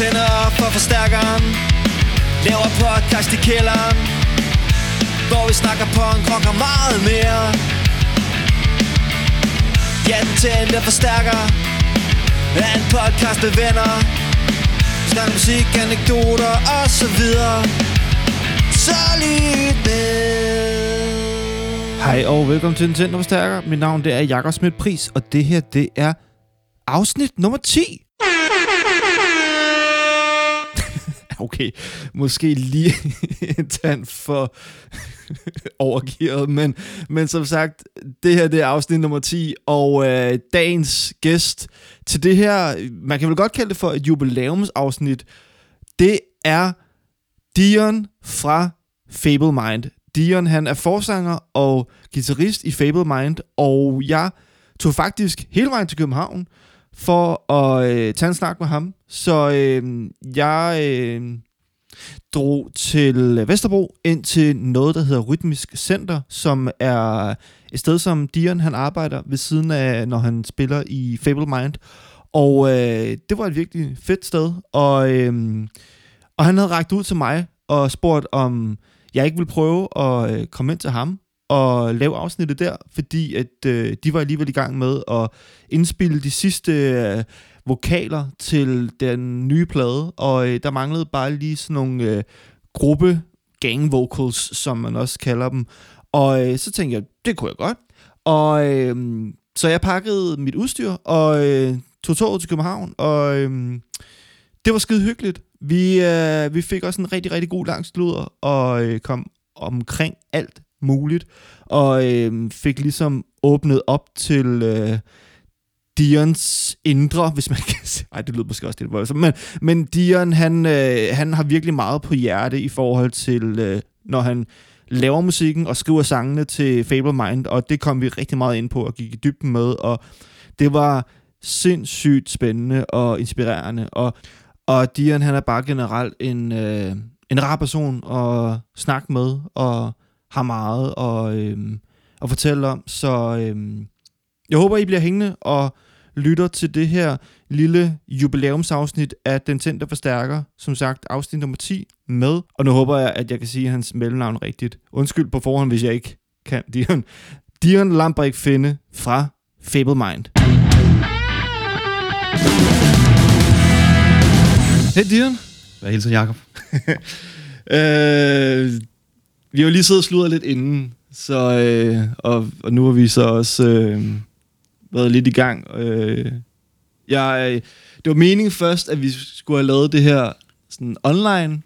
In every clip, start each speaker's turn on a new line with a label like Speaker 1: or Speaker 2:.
Speaker 1: tænder op for forstærkeren. Laver podcast i kælderen Hvor vi snakker punk, rock og meget mere. Ja, den tændte forstærker Er en podcast med venner. Snak musik, anekdoter og så videre. Så lyt med.
Speaker 2: Hej og velkommen til Nintendo Forstærker. Mit navn det er Jakob Smidt Pris, og det her det er afsnit nummer 10. okay, måske lige en tand for overgearet, men, men som sagt, det her det er afsnit nummer 10, og øh, dagens gæst til det her, man kan vel godt kalde det for et jubilæumsafsnit, det er Dion fra Fable Mind. Dion, han er forsanger og guitarist i Fable Mind, og jeg tog faktisk hele vejen til København for at øh, tage en snak med ham. Så øh, jeg øh, drog til Vesterbro ind til noget, der hedder Rytmisk Center, som er et sted, som Dion han arbejder ved siden af, når han spiller i Fable Mind. Og øh, det var et virkelig fedt sted, og, øh, og han havde rækket ud til mig og spurgt, om jeg ikke ville prøve at øh, komme ind til ham og lave afsnittet der, fordi at øh, de var alligevel i gang med at indspille de sidste øh, vokaler til den nye plade, og øh, der manglede bare lige sådan nogle øh, gruppe gang vocals, som man også kalder dem. Og øh, så tænkte jeg, det kunne jeg godt. Og øh, så jeg pakkede mit udstyr og øh, tog toget til København, og øh, det var skide hyggeligt. Vi, øh, vi fik også en rigtig, rigtig god lang sludder og øh, kom omkring alt muligt, og øh, fik ligesom åbnet op til øh, Dions indre, hvis man kan sige. Ej, det lyder måske også lidt voldsomt. Men, men Dion, han, øh, han har virkelig meget på hjerte i forhold til, øh, når han laver musikken og skriver sangene til Fable Mind, og det kom vi rigtig meget ind på og gik i dybden med, og det var sindssygt spændende og inspirerende, og, og Dion, han er bare generelt en, øh, en rar person at snakke med, og har meget at, øh, at fortælle om, så øh, jeg håber, I bliver hængende og lytter til det her lille jubilæumsafsnit af Den Tændte Forstærker, som sagt afsnit nummer 10 med. Og nu håber jeg, at jeg kan sige hans mellemnavn rigtigt. Undskyld på forhånd, hvis jeg ikke kan. Dion, Dion Lambrik Finde fra Fable Mind. Hej Dion.
Speaker 3: Hvad hilser Jacob?
Speaker 2: øh, vi har jo lige siddet og sludret lidt inden, så, øh, og, og nu har vi så også øh, været lidt i gang. Øh, jeg, øh, det var meningen først, at vi skulle have lavet det her sådan online,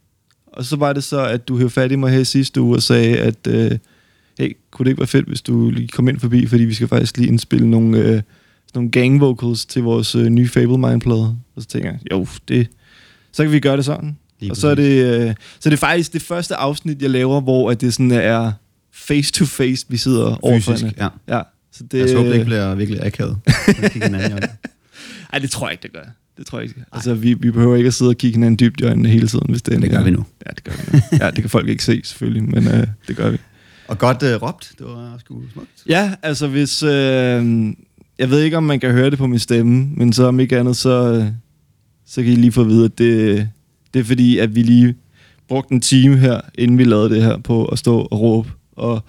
Speaker 2: og så var det så, at du havde fat i mig her sidste uge og sagde, at øh, hey, kunne det ikke være fedt, hvis du lige kom ind forbi, fordi vi skal faktisk lige indspille nogle, øh, nogle gang vocals til vores øh, nye Fable Mind-plade. Og så tænker jeg, jo, det, så kan vi gøre det sådan.
Speaker 3: Lige
Speaker 2: og så er, det, øh, så er det faktisk det første afsnit, jeg laver, hvor at det sådan er face to face, vi sidder overfor
Speaker 3: Fysisk, ja.
Speaker 2: Ja, så det.
Speaker 3: Jeg håber, det ikke bliver virkelig akavet. at kigge hinanden i øjnene.
Speaker 2: Ej, det tror jeg ikke, det gør. Det tror jeg ikke. Altså, vi, vi behøver ikke at sidde og kigge hinanden dybt i øjnene hele tiden, hvis det, er
Speaker 3: Det gør vi nu.
Speaker 2: Ja, det gør vi nu. Ja, det kan folk ikke se, selvfølgelig, men øh, det gør vi.
Speaker 3: Og godt uh, råbt. Det var sgu smukt.
Speaker 2: Ja, altså hvis... Øh, jeg ved ikke, om man kan høre det på min stemme, men så om ikke andet, så, øh, så kan I lige få at vide, at det, det er fordi, at vi lige brugte en time her, inden vi lavede det her, på at stå og råbe, og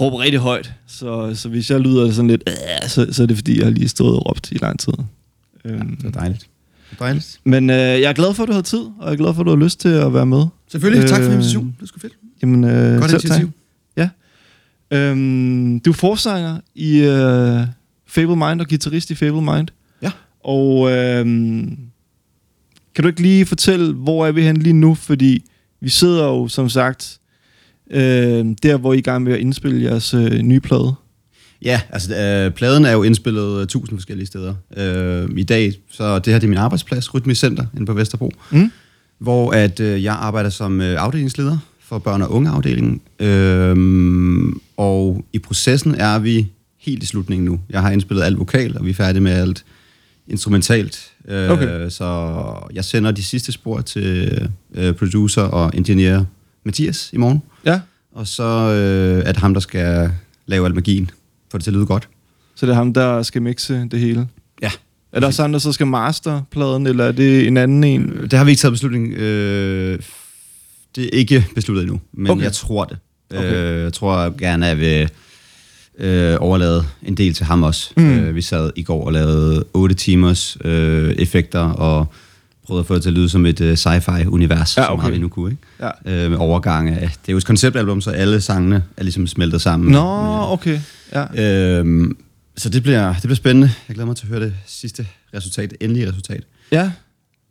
Speaker 2: råbe rigtig højt. Så, så hvis jeg lyder sådan lidt, øh, så, så er det fordi, jeg har lige stået og råbt i lang tid.
Speaker 3: Ja,
Speaker 2: Øhm,
Speaker 3: det var dejligt. Dejligt.
Speaker 2: men øh, jeg er glad for, at du har tid, og jeg er glad for, at du har lyst til at være med.
Speaker 3: Selvfølgelig. tak for
Speaker 2: Øh,
Speaker 3: invitationen. Det er sgu fedt.
Speaker 2: Jamen, øh,
Speaker 3: Godt
Speaker 2: selv tak.
Speaker 3: initiativ.
Speaker 2: Øhm, du er forsanger i øh, Fable Mind og guitarist i Fable Mind.
Speaker 3: Ja.
Speaker 2: Og øhm, kan du ikke lige fortælle, hvor er vi hen lige nu? Fordi vi sidder jo, som sagt, øh, der, hvor I er i gang med at indspille jeres øh, nye plade.
Speaker 3: Ja, altså øh, pladen er jo indspillet øh, tusind forskellige steder. Øh, I dag, så det her det er min arbejdsplads, Rytmisk Center, inde på Vesterbro.
Speaker 2: Mm.
Speaker 3: hvor at øh, jeg arbejder som øh, afdelingsleder for børn- og ungeafdelingen. Øhm, og i processen er vi helt i slutningen nu. Jeg har indspillet alt vokal, og vi er færdige med alt instrumentalt. Øh,
Speaker 2: Okay.
Speaker 3: Så jeg sender de sidste spor til øh, producer og engineer Mathias i morgen.
Speaker 2: Ja,
Speaker 3: Og så øh, er det ham, der skal lave al magien, få det til at lyde godt.
Speaker 2: så det er ham, der skal mixe det hele.
Speaker 3: Ja.
Speaker 2: Er der også andre, der så skal master pladen, eller er det en anden en?
Speaker 3: Det har vi ikke taget beslutning. Øh, det er ikke besluttet endnu, men
Speaker 2: Okay.
Speaker 3: jeg tror det.
Speaker 2: Okay.
Speaker 3: Okay. Øh, jeg tror gerne, at jeg vil øh, overlade en del til ham også.
Speaker 2: Mm.
Speaker 3: Øh, vi sad i går og lavede 8 timers øh, effekter og prøvede at få det til at lyde som et øh, sci-fi-univers,
Speaker 2: Ja,
Speaker 3: ja, okay.
Speaker 2: okay.
Speaker 3: meget vi nu kunne. Ikke?
Speaker 2: Ja.
Speaker 3: Øh, med overgange. Det er jo et konceptalbum, så alle sangene er ligesom smeltet sammen.
Speaker 2: Nå, okay. Ja.
Speaker 3: Øhm, så det bliver, det bliver spændende. Jeg glæder mig til at høre det sidste resultat, det endelige resultat.
Speaker 2: Ja.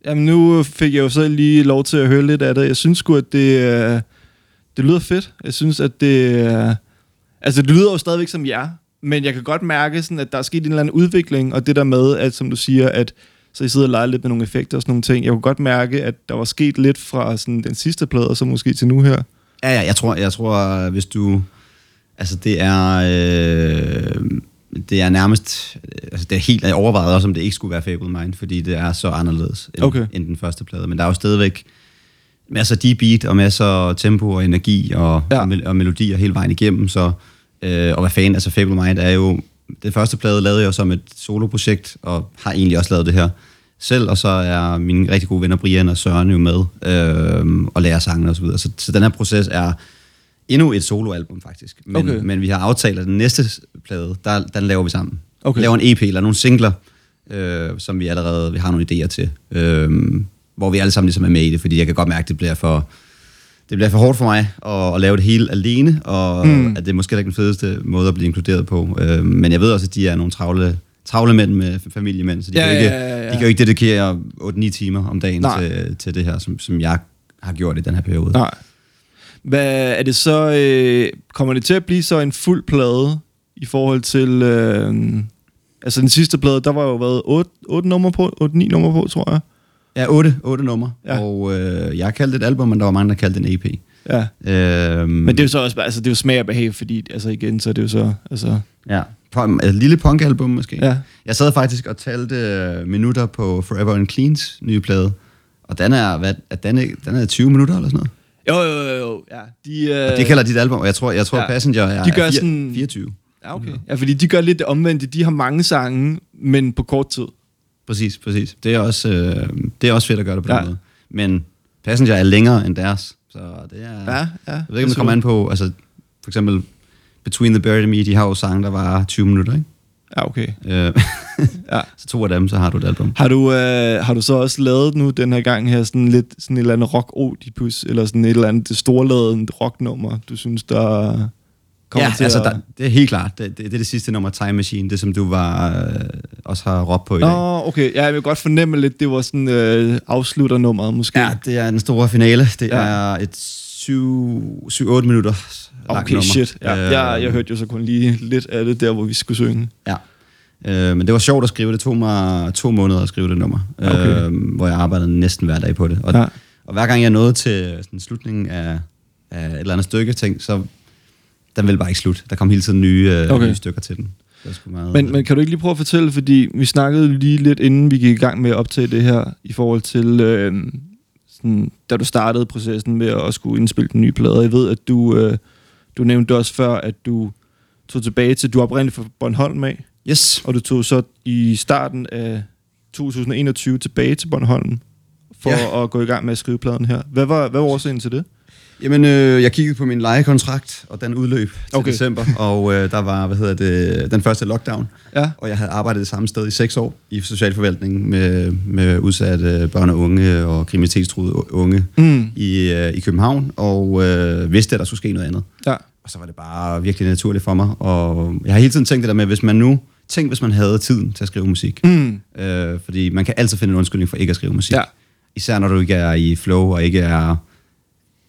Speaker 2: Jamen, nu fik jeg jo så lige lov til at høre lidt af det. Jeg synes sgu, at det, øh, det lyder fedt. Jeg synes, at det... øh, Altså, det lyder jo stadigvæk som jer, men jeg kan godt mærke, sådan, at der er sket en eller anden udvikling, og det der med, at som du siger, at så I sidder og leger lidt med nogle effekter og sådan nogle ting. Jeg kunne godt mærke, at der var sket lidt fra sådan, den sidste plade, og så måske til nu her.
Speaker 3: Ja, ja, jeg tror, jeg tror, hvis du... Altså, det er... Øh, det er nærmest... Altså, det er helt jeg overvejet også, om det ikke skulle være Fable Mind, fordi det er så anderledes end,
Speaker 2: Okay.
Speaker 3: end den første plade. Men der er jo stadigvæk masser af beat og masser af tempo og energi og,
Speaker 2: Ja.
Speaker 3: og, mel- og melodier hele vejen igennem. Så, øh, og hvad fanden, altså Fable Mind er jo... Det første plade lavede jeg som et soloprojekt, og har egentlig også lavet det her selv, og så er mine rigtig gode venner Brian og Søren jo med, øh, og lærer sangen og så videre. Så, så den her proces er endnu et soloalbum faktisk. Men,
Speaker 2: Okay.
Speaker 3: okay. men vi har aftalt, at den næste plade, der, den laver vi sammen.
Speaker 2: Okay.
Speaker 3: Vi laver en EP eller nogle singler, øh, som vi allerede vi har nogle idéer til. Øh, hvor vi alle sammen ligesom er med i det, fordi jeg kan godt mærke, at det bliver for, det bliver for hårdt for mig at, at lave det hele alene, og
Speaker 2: Mm.
Speaker 3: at det er måske ikke den fedeste måde at blive inkluderet på. Øh, men jeg ved også, at de er nogle travle, travle mænd med familiemænd, så de,
Speaker 2: Ja,
Speaker 3: kan, jo ikke,
Speaker 2: ja, ja, ja.
Speaker 3: de kan jo ikke dedikere 8-9 timer om dagen
Speaker 2: Nej.
Speaker 3: til, til det her, som, som jeg har gjort i den her periode.
Speaker 2: Nej. Hvad er det så... Øh, kommer det til at blive så en fuld plade i forhold til... Øh, altså den sidste plade, der var jo været 8, 8 numre på, 8-9 numre på, tror jeg.
Speaker 3: Ja, otte, otte numre,
Speaker 2: Ja.
Speaker 3: og øh, jeg har kaldt det et album, men der var mange, der kaldte det en EP.
Speaker 2: Ja.
Speaker 3: Øhm,
Speaker 2: Men det er jo så også altså det er jo smag og behag, fordi altså igen, så er det jo så, altså,
Speaker 3: Ja, et lille punk-album måske.
Speaker 2: ja.
Speaker 3: Jeg sad faktisk og talte øh, minutter på Forever and Cleans nye plade, og den er, hvad, den, er, den er 20 minutter eller sådan noget.
Speaker 2: Jo, jo, jo, jo, ja. De, øh,
Speaker 3: Og det kalder dit album, og jeg tror, jeg tror
Speaker 2: ja.
Speaker 3: Passenger er,
Speaker 2: De gør
Speaker 3: er fire,
Speaker 2: sådan-
Speaker 3: 24.
Speaker 2: Ja, okay. Ja, fordi de gør lidt det omvendte. De har mange sange, men på kort tid.
Speaker 3: Præcis, præcis. Det er også, øh, det er også fedt at gøre det på
Speaker 2: Ja.
Speaker 3: den måde. Men Passenger er længere end deres, så det er...
Speaker 2: Ja, ja.
Speaker 3: Jeg ved ikke, om det kommer an på, altså for eksempel Between the Bird and Me, de har jo sange, der var 20 minutter, ikke?
Speaker 2: Ja, okay.
Speaker 3: Øh,
Speaker 2: Ja.
Speaker 3: så to af dem, så har du et album.
Speaker 2: Har du, øh, har du så også lavet nu den her gang her sådan lidt sådan et eller andet rock odipus eller sådan et eller andet storladet rocknummer, du synes, der kommer
Speaker 3: ja,
Speaker 2: til
Speaker 3: altså,
Speaker 2: at...
Speaker 3: der, det er helt klart. Det, det, det er det sidste nummer, Time Machine, det som du var, øh, også har råbt på i dag.
Speaker 2: Nå, okay. Ja, jeg vil godt fornemme lidt, det var sådan øh, afslutternummeret måske.
Speaker 3: Ja, det er den store finale. Det
Speaker 2: Ja.
Speaker 3: er et 7-8 minutter langt
Speaker 2: okay,
Speaker 3: nummer.
Speaker 2: shit. Ja,
Speaker 3: Øh,
Speaker 2: jeg, jeg hørte jo så kun lige lidt af det der, hvor vi skulle synge.
Speaker 3: Ja. Øh, men det var sjovt at skrive. Det tog mig to måneder at skrive det nummer,
Speaker 2: Okay.
Speaker 3: øh, hvor jeg arbejdede næsten hver dag på det. Og,
Speaker 2: Ja.
Speaker 3: og hver gang jeg nåede til sådan, slutningen af, af et eller andet stykke, tænkte, så den ville bare ikke slutte. Der kom hele tiden nye, øh,
Speaker 2: Okay.
Speaker 3: nye stykker til den. Meget,
Speaker 2: Men, men kan du ikke lige prøve at fortælle, fordi vi snakkede lige lidt inden vi gik i gang med at optage det her, i forhold til, øh, sådan, da du startede processen med at skulle indspille den nye plade. Jeg ved, at du, øh, du nævnte også før, at du tog tilbage til, du oprindeligt fra Bornholm af,
Speaker 3: Yes.
Speaker 2: og du tog så i starten af 2021 tilbage til Bornholm, for ja. at gå i gang med at skrive pladen her. Hvad var, hvad var årsagen til det?
Speaker 3: Jamen, øh, jeg kiggede på min lejekontrakt, og den udløb til
Speaker 2: Okay.
Speaker 3: december, og øh, der var, hvad hedder det, den første lockdown,
Speaker 2: Ja.
Speaker 3: og jeg havde arbejdet det samme sted i seks år i socialforvaltningen med, med udsatte børn og unge og kriminalitetstruede unge
Speaker 2: Mm.
Speaker 3: i, øh, i København, og øh, vidste, at der skulle ske noget andet.
Speaker 2: Ja.
Speaker 3: Og så var det bare virkelig naturligt for mig, og jeg har hele tiden tænkt det der med, hvis man nu, tænk hvis man havde tiden til at skrive musik,
Speaker 2: Mm.
Speaker 3: øh, fordi man kan altid finde en undskyldning for ikke at skrive musik.
Speaker 2: Ja.
Speaker 3: Især når du ikke er i flow og ikke er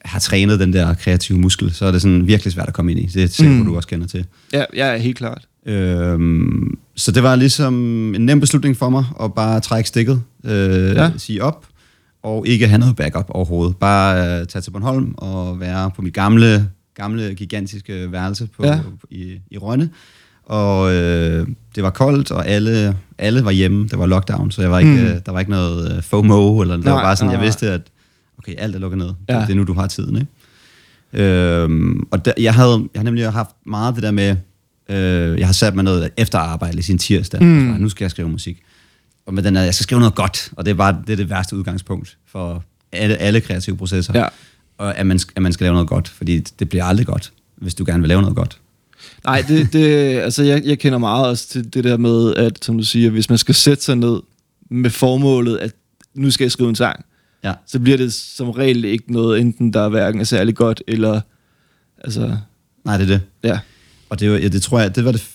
Speaker 3: har trænet den der kreative muskel, så er det sådan virkelig svært at komme ind i. Det er sikkert,
Speaker 2: Mm.
Speaker 3: du også kender til.
Speaker 2: Ja, ja, helt klart.
Speaker 3: Øhm, så det var ligesom en nem beslutning for mig at bare trække stikket, øh,
Speaker 2: Ja.
Speaker 3: sige op, og ikke have noget backup overhovedet. Bare øh, tage til Bornholm og være på mit gamle, gamle gigantiske værelse på,
Speaker 2: Ja.
Speaker 3: i, i Rønne. Og øh, det var koldt, og alle, alle var hjemme. Det var lockdown, så jeg var ikke,
Speaker 2: Mm.
Speaker 3: mm. der var ikke noget øh, FOMO, eller det
Speaker 2: Nej,
Speaker 3: var bare sådan,
Speaker 2: nej,
Speaker 3: jeg vidste, at okay, alt er lukket ned.
Speaker 2: Ja.
Speaker 3: Det er nu, du har tiden, ikke? Øhm, og der, jeg, havde, jeg har nemlig haft meget det der med, øh, jeg har sat mig noget efter arbejde i sin tirsdag,
Speaker 2: Mm.
Speaker 3: mm. nu skal jeg skrive musik. og med den er, jeg skal skrive noget godt, og det er bare det, er det værste udgangspunkt for alle, alle kreative processer.
Speaker 2: Ja.
Speaker 3: Og at man, at man skal lave noget godt, fordi det bliver aldrig godt, hvis du gerne vil lave noget godt.
Speaker 2: Nej, det, det, altså jeg, jeg kender meget også til det der med, at som du siger, hvis man skal sætte sig ned med formålet, at nu skal jeg skrive en sang,
Speaker 3: Ja.
Speaker 2: så bliver det som regel ikke noget, enten der hverken er særlig godt, eller altså,
Speaker 3: Nej, det er det.
Speaker 2: ja.
Speaker 3: Og det, var, ja, det tror jeg, det var det,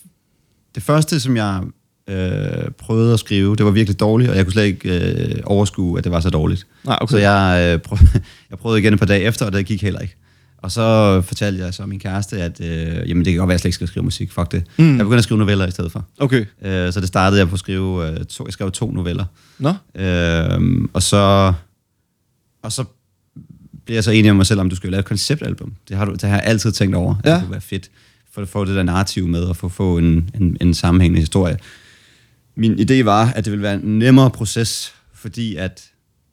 Speaker 3: det første, som jeg øh, prøvede at skrive. Det var virkelig dårligt, og jeg kunne slet ikke øh, overskue, at det var så dårligt.
Speaker 2: Nej, okay.
Speaker 3: Så jeg, øh, prøv, jeg prøvede igen et par dage efter, og det gik heller ikke. Og så fortalte jeg så min kæreste, at øh, jamen, det kan godt være, at jeg slet ikke skal skrive musik. Fuck det.
Speaker 2: Mm.
Speaker 3: Jeg begyndte at skrive noveller i stedet for.
Speaker 2: Okay.
Speaker 3: Øh, så det startede jeg på at skrive, øh, to, jeg skrev to noveller.
Speaker 2: Nå?
Speaker 3: Øh, og så og så bliver jeg så enig med mig selv, om du skal lave et konceptalbum. Det har, du, det har jeg altid tænkt over. at
Speaker 2: Ja.
Speaker 3: Det kunne være fedt, for at få det der narrativ med, og få, få en, en, en sammenhængende historie. Min idé var, at det ville være en nemmere proces, fordi at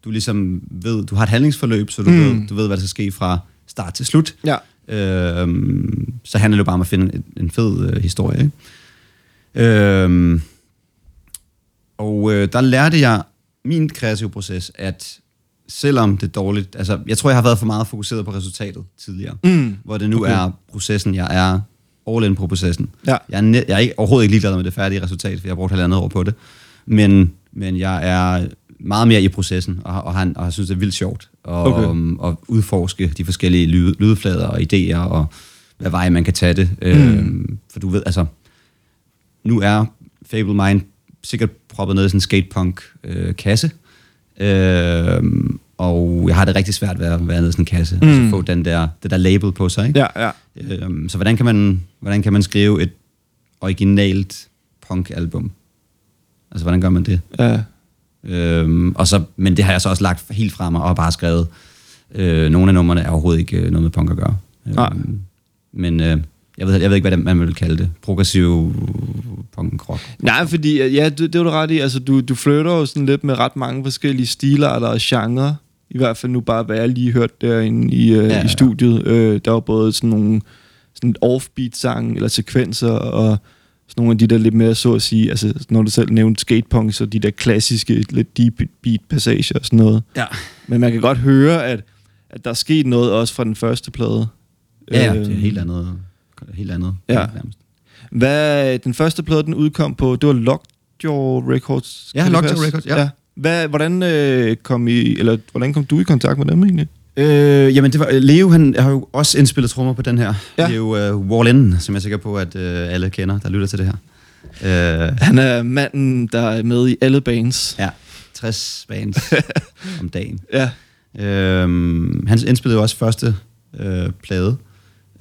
Speaker 3: du ligesom ved, du har et handlingsforløb, så du,
Speaker 2: Mm.
Speaker 3: ved, du ved, hvad der skal ske fra start til slut.
Speaker 2: Ja.
Speaker 3: Øhm, så handler det bare om at finde en, en fed øh, historie. Ikke? Øhm, og øh, der lærte jeg min kreative proces, at selvom det er dårligt, altså jeg tror, jeg har været for meget fokuseret på resultatet tidligere,
Speaker 2: Mm.
Speaker 3: hvor det nu
Speaker 2: Okay.
Speaker 3: er processen, jeg er all in på processen.
Speaker 2: Ja.
Speaker 3: Jeg er, net, jeg er ikke, overhovedet ikke ligeglad med det færdige resultat, for jeg har brugt halvandet år på det, men, men jeg er meget mere i processen, og, og, han, og jeg synes, det er vildt sjovt at,
Speaker 2: Okay.
Speaker 3: okay. at udforske de forskellige lyd, lydflader og idéer, og hvad vej man kan tage det. Mm. Øhm, for du ved, altså, nu er Fable Mind sikkert proppet ned i sådan en skatepunk-kasse, øh, og jeg har det rigtig svært ved at være nede i sådan en kasse, mm. altså få den der, det der label på sig. Ikke?
Speaker 2: Ja, ja.
Speaker 3: Øhm, så hvordan kan, man, hvordan kan man skrive et originalt punk-album? Altså, hvordan gør man det?
Speaker 2: ja.
Speaker 3: Øhm, og så, men det har jeg så også lagt helt fra mig og bare skrevet. Øh, nogle af numrene er overhovedet ikke øh, noget med punk at gøre.
Speaker 2: Nej.
Speaker 3: Øhm, men øh, jeg, ved, jeg ved ikke, hvad det, man vil kalde det. Progressiv punk rock.
Speaker 2: Nej, fordi, ja, det, det var du ret i. Altså, du, du flytter jo sådan lidt med ret mange forskellige stilarter og genrer. I hvert fald nu bare, hvad jeg lige hørte derinde i, øh,
Speaker 3: Ja,
Speaker 2: ja,
Speaker 3: ja.
Speaker 2: i studiet. Øh, der var både sådan nogle sådan offbeat-sang eller sekvenser, og sådan nogle af de der lidt mere, så at sige, altså når du selv nævnte skatepunk, så de der klassiske, lidt deep beat passager og sådan noget.
Speaker 3: Ja.
Speaker 2: Men man kan godt høre, at, at der er sket noget også fra den første plade.
Speaker 3: Ja, ja,
Speaker 2: Øh,
Speaker 3: det er helt andet. Helt andet.
Speaker 2: Ja.
Speaker 3: Nærmest.
Speaker 2: Hvad, den første plade, den udkom på, det var Lockjaw Records.
Speaker 3: Ja, Lockjaw? Records, ja.
Speaker 2: Hvad, hvordan, øh, kom I, eller, hvordan kom du i kontakt med dem egentlig?
Speaker 3: Øh, jamen, det var, Leo han har jo også indspillet trommer på den her.
Speaker 2: Ja.
Speaker 3: Ja. Det er jo uh, Wall In, som jeg er sikker på, at uh, alle kender, der lytter til det her. Uh,
Speaker 2: Han er manden, der er med i alle bands.
Speaker 3: ja, 60 bands om dagen.
Speaker 2: Ja.
Speaker 3: Øhm, han indspillede jo også første øh, plade.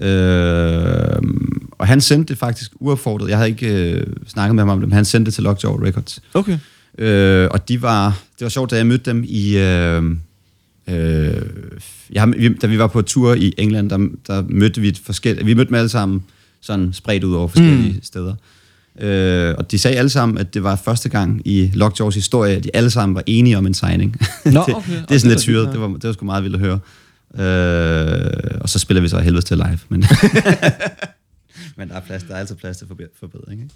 Speaker 3: Øhm, og han sendte det faktisk uaffordret. Jeg havde ikke øh, snakket med ham om det, men han sendte det til Lockjaw Records.
Speaker 2: Okay.
Speaker 3: Øh, og de var, det var sjovt, da jeg mødte dem i... Øh, øh, jeg, vi, da vi var på tur i England, der, der mødte vi et forskelligt... Vi mødte dem alle sammen sådan spredt ud over forskellige mm. steder. Øh, og de sagde alle sammen, at det var første gang i Lockjaws historie, at de alle sammen var enige om en signing.
Speaker 2: Nå,
Speaker 3: det,
Speaker 2: okay.
Speaker 3: det er
Speaker 2: det var
Speaker 3: sådan lidt syret. Det var, det var sgu meget vildt at høre. Øh, og så spiller vi så helvede til live. Men, men der er plads, der er altid plads til forbe- forbedring. Ikke?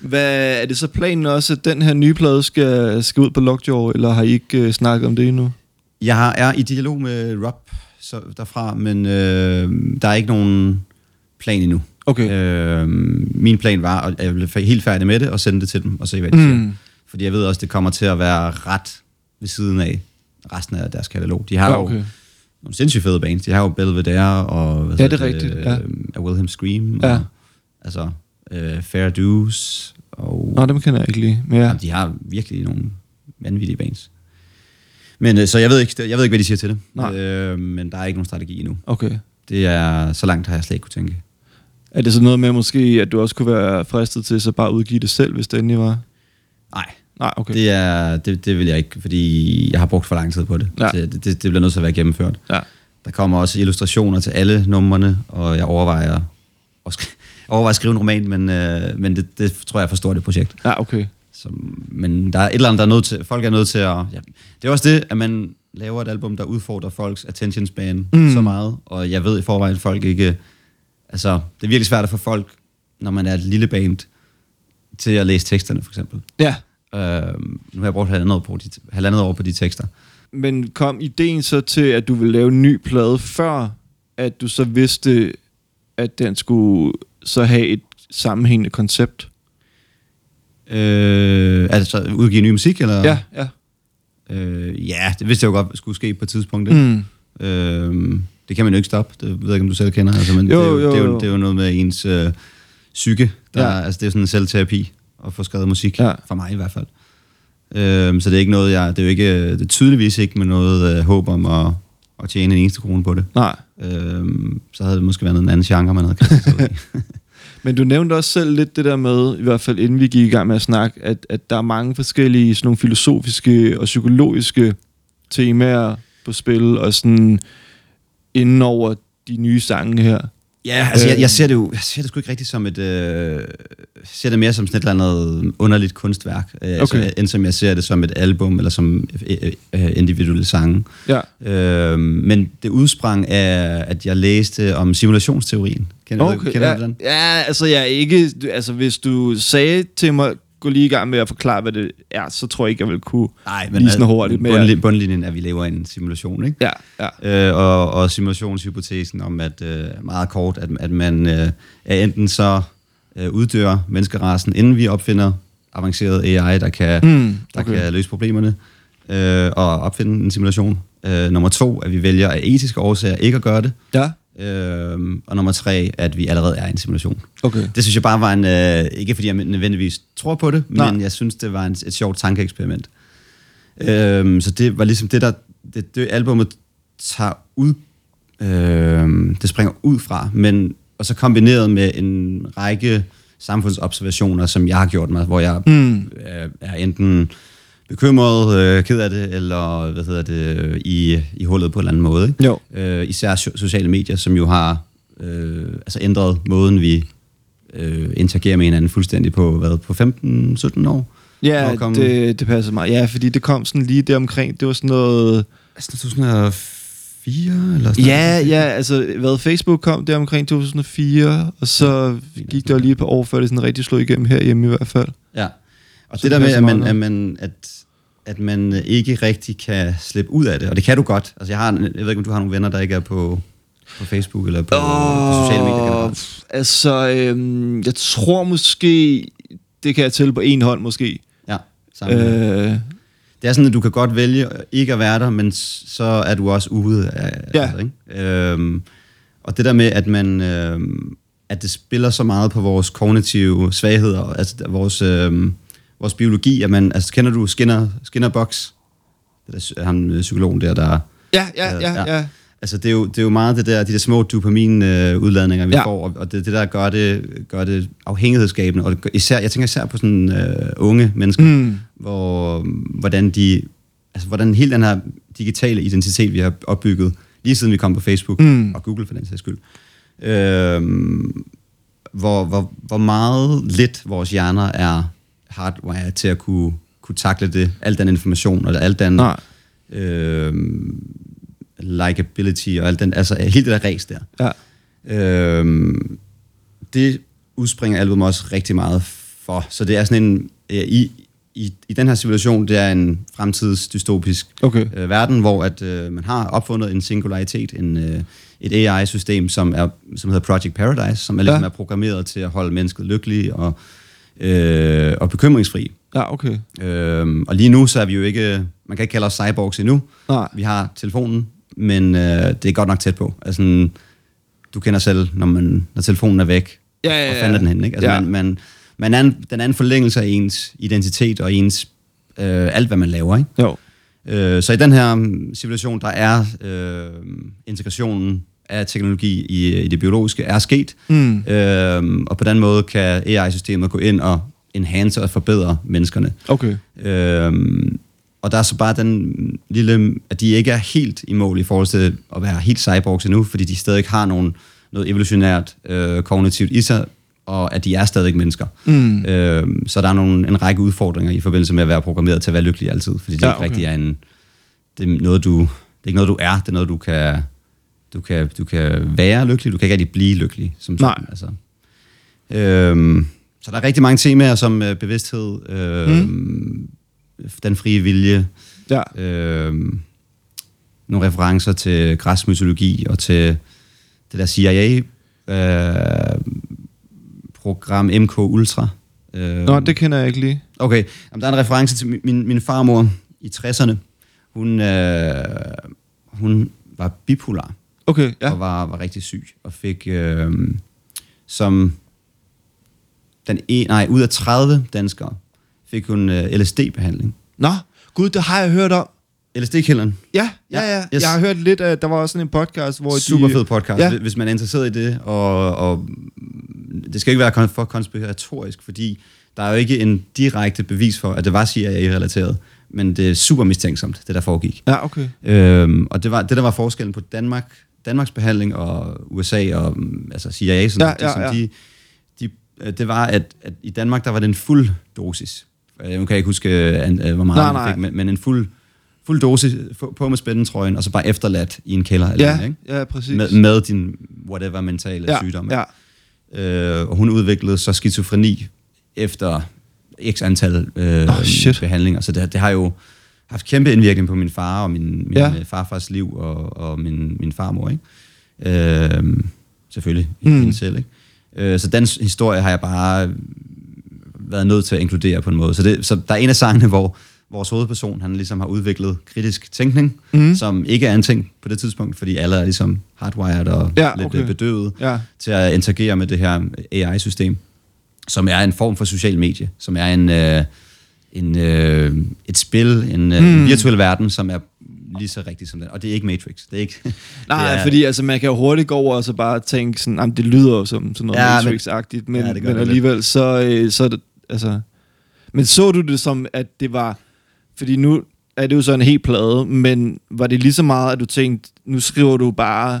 Speaker 2: Hvad, er det så planen også, at den her nye plade skal, skal ud på Lockjaw, eller har I ikke øh, snakket om det endnu?
Speaker 3: Jeg har- er i dialog med Rob så, derfra, men øh, der er ikke nogen plan endnu.
Speaker 2: Okay.
Speaker 3: Øh, min plan var, at jeg blev helt færdig med det, og sende det til dem, og se, hvad de siger.
Speaker 2: Mm.
Speaker 3: Fordi jeg ved også, det kommer til at være ret ved siden af resten af deres katalog. De har
Speaker 2: Ja,
Speaker 3: jo
Speaker 2: okay.
Speaker 3: Nogle sindssygt fede bands. De har jo Belvedere og... Hvad
Speaker 2: Ja, det er rigtigt, ja.
Speaker 3: Uh, Wilhelm Scream.
Speaker 2: Ja.
Speaker 3: Og, altså, uh, Fair Dues. Og,
Speaker 2: Nå, dem kender jeg ikke lige. Men ja.
Speaker 3: ja. De har virkelig nogle vanvittige bands. Men uh, så jeg ved, ikke, jeg ved ikke, hvad de siger til det.
Speaker 2: Nej.
Speaker 3: Uh, men der er ikke nogen strategi endnu.
Speaker 2: Okay.
Speaker 3: Det er... Så langt har jeg slet ikke kunne tænke.
Speaker 2: Er det så noget med måske, at du også kunne være fristet til så bare udgive det selv, hvis det endelig var?
Speaker 3: Nej,
Speaker 2: Nej, okay.
Speaker 3: det, er, det, det vil jeg ikke, fordi jeg har brugt for lang tid på det.
Speaker 2: Ja.
Speaker 3: Det, det, det bliver nødt til at være gennemført.
Speaker 2: Ja.
Speaker 3: Der kommer også illustrationer til alle numrene, og jeg overvejer at, sk- overvejer at skrive en roman, men, øh, men det, det tror jeg er for stort et projekt.
Speaker 2: Ja, okay.
Speaker 3: Så, men der er et eller andet, der er nødt til, folk er nødt til at... Ja. Det er også det, at man laver et album, der udfordrer folks attention span
Speaker 2: mm.
Speaker 3: så meget, og jeg ved i forvejen, at folk ikke... Altså, det er virkelig svært at få folk, når man er et lille band, til at læse teksterne, for eksempel.
Speaker 2: Ja.
Speaker 3: Øh, nu har jeg brugt halvandet år, på de, halvandet år på de tekster.
Speaker 2: Men kom ideen så til, at du ville lave en ny plade, før at du så vidste, at den skulle så have et sammenhængende koncept?
Speaker 3: Øh, altså udgive ny musik, eller?
Speaker 2: Ja, ja.
Speaker 3: Øh, ja, det vidste jeg jo godt skulle ske på et tidspunkt. Ikke?
Speaker 2: Mm.
Speaker 3: Øh, det kan man jo ikke stoppe. Det ved jeg ikke, om du selv kender. Altså, men
Speaker 2: Jo,
Speaker 3: det, er jo,
Speaker 2: jo,
Speaker 3: det, er jo,
Speaker 2: jo.
Speaker 3: det er jo noget med ens øh, psyke. Der,
Speaker 2: ja.
Speaker 3: Altså, det er sådan en selvterapi at få skrevet musik.
Speaker 2: Ja.
Speaker 3: For mig i hvert fald. Øh, så det er ikke noget, jeg... Det er jo ikke, det er tydeligvis ikke med noget øh, håb om at, at tjene en eneste krone på det.
Speaker 2: Nej.
Speaker 3: Øh, så havde det måske været en anden genre, man havde kastet sig.
Speaker 2: Men du nævnte også selv lidt det der med, i hvert fald inden vi gik i gang med at snakke, at, at der er mange forskellige sådan nogle filosofiske og psykologiske temaer på spil, og sådan inden over de nye sange her.
Speaker 3: Ja, altså jeg,
Speaker 2: Øh.
Speaker 3: jeg ser det jo jeg ser det sgu ikke rigtigt som et... Øh, jeg ser det mere som sådan et eller andet underligt kunstværk, øh,
Speaker 2: Okay.
Speaker 3: altså, end som jeg ser det som et album, eller som øh, øh, individuelle sange.
Speaker 2: Ja.
Speaker 3: Øh, men det udsprang af, at jeg læste om simulationsteorien. Kender, du, kender
Speaker 2: ja,
Speaker 3: du den?
Speaker 2: ja, altså jeg ikke... Altså hvis du sagde til mig, gå lige i gang med at forklare, hvad det er, så tror jeg ikke, jeg vil kunne
Speaker 3: Nej,
Speaker 2: lige sådan hurtigt med.
Speaker 3: bundlin, bundlinjen er, at vi lever i en simulation, ikke?
Speaker 2: Ja, ja.
Speaker 3: Øh, og, og simulationshypotesen om, at øh, meget kort, at, at man øh, er enten så øh, uddør menneskerassen, inden vi opfinder avanceret AI, der kan,
Speaker 2: Mm,
Speaker 3: der
Speaker 2: okay.
Speaker 3: kan løse problemerne, øh, og opfinde en simulation. Øh, nummer to, at vi vælger af etiske årsager ikke at gøre det.
Speaker 2: Ja,
Speaker 3: Øh, og nummer tre, at vi allerede er i en simulation.
Speaker 2: okay.
Speaker 3: Det synes jeg bare var en... Øh, ikke fordi jeg nødvendigvis tror på det,
Speaker 2: Nej.
Speaker 3: men jeg synes, det var en, et sjovt tankeeksperiment. Øhm, så det var ligesom det, der... Det, det albumet tager ud... Øh, det springer ud fra, men... Og så kombineret med en række samfundsobservationer, som jeg har gjort mig, hvor jeg
Speaker 2: Mm.
Speaker 3: er, er enten bekymret, øh, ked af det, eller hvad hedder det, i, i hullet på en eller anden måde. Ikke?
Speaker 2: Jo.
Speaker 3: Øh, især so- sociale medier, som jo har øh, altså ændret måden, vi øh, interagerer med hinanden fuldstændig på, hvad, på 15-17 år?
Speaker 2: Ja,
Speaker 3: kom-
Speaker 2: det, det passer mig. Ja, fordi det kom sådan lige der omkring. Det var sådan noget...
Speaker 3: Altså 2004 eller sådan
Speaker 2: Ja, ja, altså hvad, Facebook kom der omkring 2004, og så gik der lige par år, før det sådan rigtig slog igennem herhjemme i hvert fald.
Speaker 3: Ja. Og
Speaker 2: Så
Speaker 3: det der
Speaker 2: det
Speaker 3: med,
Speaker 2: passer
Speaker 3: at man, at, man, at, at man ikke rigtig kan slippe ud af det, og det kan du godt. Altså jeg, har, jeg ved ikke, om du har nogle venner, der ikke er på, på Facebook eller på, på sociale medier generelt.
Speaker 2: Altså, øhm, jeg tror måske, det kan jeg tælle på en hånd måske.
Speaker 3: Ja, sammen. Øh.
Speaker 2: Øh,
Speaker 3: Det er sådan, at du kan godt vælge ikke at være der, men så er du også ude af
Speaker 2: Ja.
Speaker 3: altså, ikke? Øhm, og det der med, at man øhm, at det spiller så meget på vores kognitive svagheder, altså vores, øhm, vores biologi, at man, altså kender du Skinner, Skinner Box? Det er ham øh, psykologen der, der
Speaker 2: ja, ja, ja, ja.
Speaker 3: Altså, det er, jo, det er jo meget det der, de der små dopamin-udladninger, vi
Speaker 2: Ja.
Speaker 3: ja. får, og, og det det, der gør det, gør det afhængighedsskabende. Og det gør, især, jeg tænker især på sådan øh, unge mennesker,
Speaker 2: Mm.
Speaker 3: hvor, hvordan de, altså hvordan hele den her digitale identitet, vi har opbygget, lige siden vi kom på Facebook,
Speaker 2: Mm.
Speaker 3: og Google for den sags skyld, øh, hvor, hvor, hvor meget lidt vores hjerner er hardwired til at kunne, kunne takle det, al den information, og al den
Speaker 2: Nej.
Speaker 3: øh, likability, og al den, altså helt det der ræs der.
Speaker 2: Ja.
Speaker 3: Øh, det udspringer albumet også rigtig meget for. Så det er sådan en... Øh, i, i, I den her situation, det er en fremtidsdystopisk
Speaker 2: Okay.
Speaker 3: øh, verden, hvor at øh, man har opfundet en singularitet, en, øh, et AI-system, som, er, som hedder Project Paradise, som er, ligesom
Speaker 2: Ja.
Speaker 3: er programmeret til at holde mennesket lykkelig og, øh, og bekymringsfri.
Speaker 2: Ja, okay.
Speaker 3: Øh, og lige nu, så er vi jo ikke... Man kan ikke kalde os cyborgs endnu.
Speaker 2: Nej.
Speaker 3: Vi har telefonen, men øh, det er godt nok tæt på. Altså, du kender selv, når, man, når telefonen er væk,
Speaker 2: Ja, ja,
Speaker 3: hvor
Speaker 2: ja.
Speaker 3: fanden er den henne? Ikke? Altså,
Speaker 2: Ja.
Speaker 3: man, man, man er en, den er en forlængelse af ens identitet og ens øh, alt, hvad man laver. Ikke?
Speaker 2: Jo.
Speaker 3: Øh, så i den her mm, situation, der er øh, integrationen af teknologi i, i det biologiske er sket,
Speaker 2: Mm.
Speaker 3: øh, og på den måde kan AI-systemet gå ind og enhance og forbedre menneskerne.
Speaker 2: Okay.
Speaker 3: Øhm, og der er så bare den lille, at de ikke er helt i mål i forhold til at være helt cyborgs endnu, fordi de stadig har nogle, noget evolutionært øh, kognitivt i sig, og at de er stadig mennesker.
Speaker 2: Mm.
Speaker 3: Øhm, så der er nogle, en række udfordringer i forbindelse med at være programmeret til at være lykkelig altid, fordi det
Speaker 2: Ja,
Speaker 3: ja, ikke
Speaker 2: okay.
Speaker 3: rigtig er en, det er noget du, det er ikke noget du er, det er noget du kan, du kan, du kan være lykkelig, du kan ikke rigtig blive lykkelig. Som
Speaker 2: Nej.
Speaker 3: Sådan, altså. øhm, så der er rigtig mange temaer som øh, bevidsthed, øh, mm. den frie vilje,
Speaker 2: Ja.
Speaker 3: øh, nogle referencer til græsk mytologi og til det der CIA øh, program MK Ultra. Øh,
Speaker 2: Nå, det kender jeg ikke lige.
Speaker 3: Okay, Jamen, der er en reference til min, min, min farmor i 60'erne. Hun, øh, hun var bipolar
Speaker 2: Okay,
Speaker 3: ja. og var, var rigtig syg og fik øh, som den en, nej, ud af 30 danskere fik hun øh, LSD-behandling.
Speaker 2: Nå, gud, det har jeg hørt om.
Speaker 3: LSD-kilderen.
Speaker 2: Ja, ja,
Speaker 3: Ja, yes.
Speaker 2: Jeg har hørt lidt af, der var også sådan en podcast, hvor
Speaker 3: Super
Speaker 2: de...
Speaker 3: fed podcast,
Speaker 2: Ja.
Speaker 3: hvis man er interesseret i det. Og, og det skal ikke være for konspiratorisk, fordi der er jo ikke en direkte bevis for, at det var CIA-relateret. Men det er super mistænksomt, det der foregik.
Speaker 2: Ja, okay.
Speaker 3: Øhm, og det, var, det der var forskellen på Danmark, Danmarks behandling og USA og mm, altså CIA, sådan,
Speaker 2: Ja,
Speaker 3: de,
Speaker 2: ja,
Speaker 3: som
Speaker 2: ja.
Speaker 3: De, de, øh, det var, at, at i Danmark, der var det en fuld dosis. Øh, Nu kan ikke huske, øh, hvor meget
Speaker 2: Nej,
Speaker 3: man
Speaker 2: nej.
Speaker 3: fik, men, men en fuld, fuld dosis på med spændentrøjen, og så bare efterladt i en kælder. Eller
Speaker 2: Ja,
Speaker 3: noget, ikke?
Speaker 2: ja, præcis.
Speaker 3: Med, med din whatever mentale
Speaker 2: ja,
Speaker 3: sygdom.
Speaker 2: Ja,
Speaker 3: Øh, og hun udviklede så skizofreni efter x antal øh,
Speaker 2: Oh, shit.
Speaker 3: behandlinger. Så det, det har jo haft kæmpe indvirkning på min far og min, min
Speaker 2: Ja.
Speaker 3: ja. farfars liv og, og min, min farmor. Ikke? Øh, selvfølgelig,
Speaker 2: Mm.
Speaker 3: hende selv. Ikke? Øh, så den historie har jeg bare været nødt til at inkludere på en måde. Så, det, så der er en af sangene, hvor vores hovedperson, han ligesom har udviklet kritisk tænkning, mm. som ikke er en ting på det tidspunkt, fordi alle er ligesom hardwired og
Speaker 2: Ja,
Speaker 3: lidt
Speaker 2: okay.
Speaker 3: bedøvet
Speaker 2: ja.
Speaker 3: til at interagere med det her AI-system, som er en form for social medie, som er en, øh, en, øh, et spil, en, øh,
Speaker 2: Hmm.
Speaker 3: en virtuel verden, som er lige så rigtig som den. Og det er ikke Matrix. Det er ikke,
Speaker 2: Nej,
Speaker 3: det er,
Speaker 2: fordi altså, man kan jo hurtigt gå over og så bare tænke sådan, det lyder jo som sådan noget
Speaker 3: Ja,
Speaker 2: Matrix-agtigt, men,
Speaker 3: Ja,
Speaker 2: men alligevel, så, øh, så det, altså... Men så du det som, at det var... Fordi nu er det jo så en helt plade, men var det lige så meget, at du tænkte, nu skriver du bare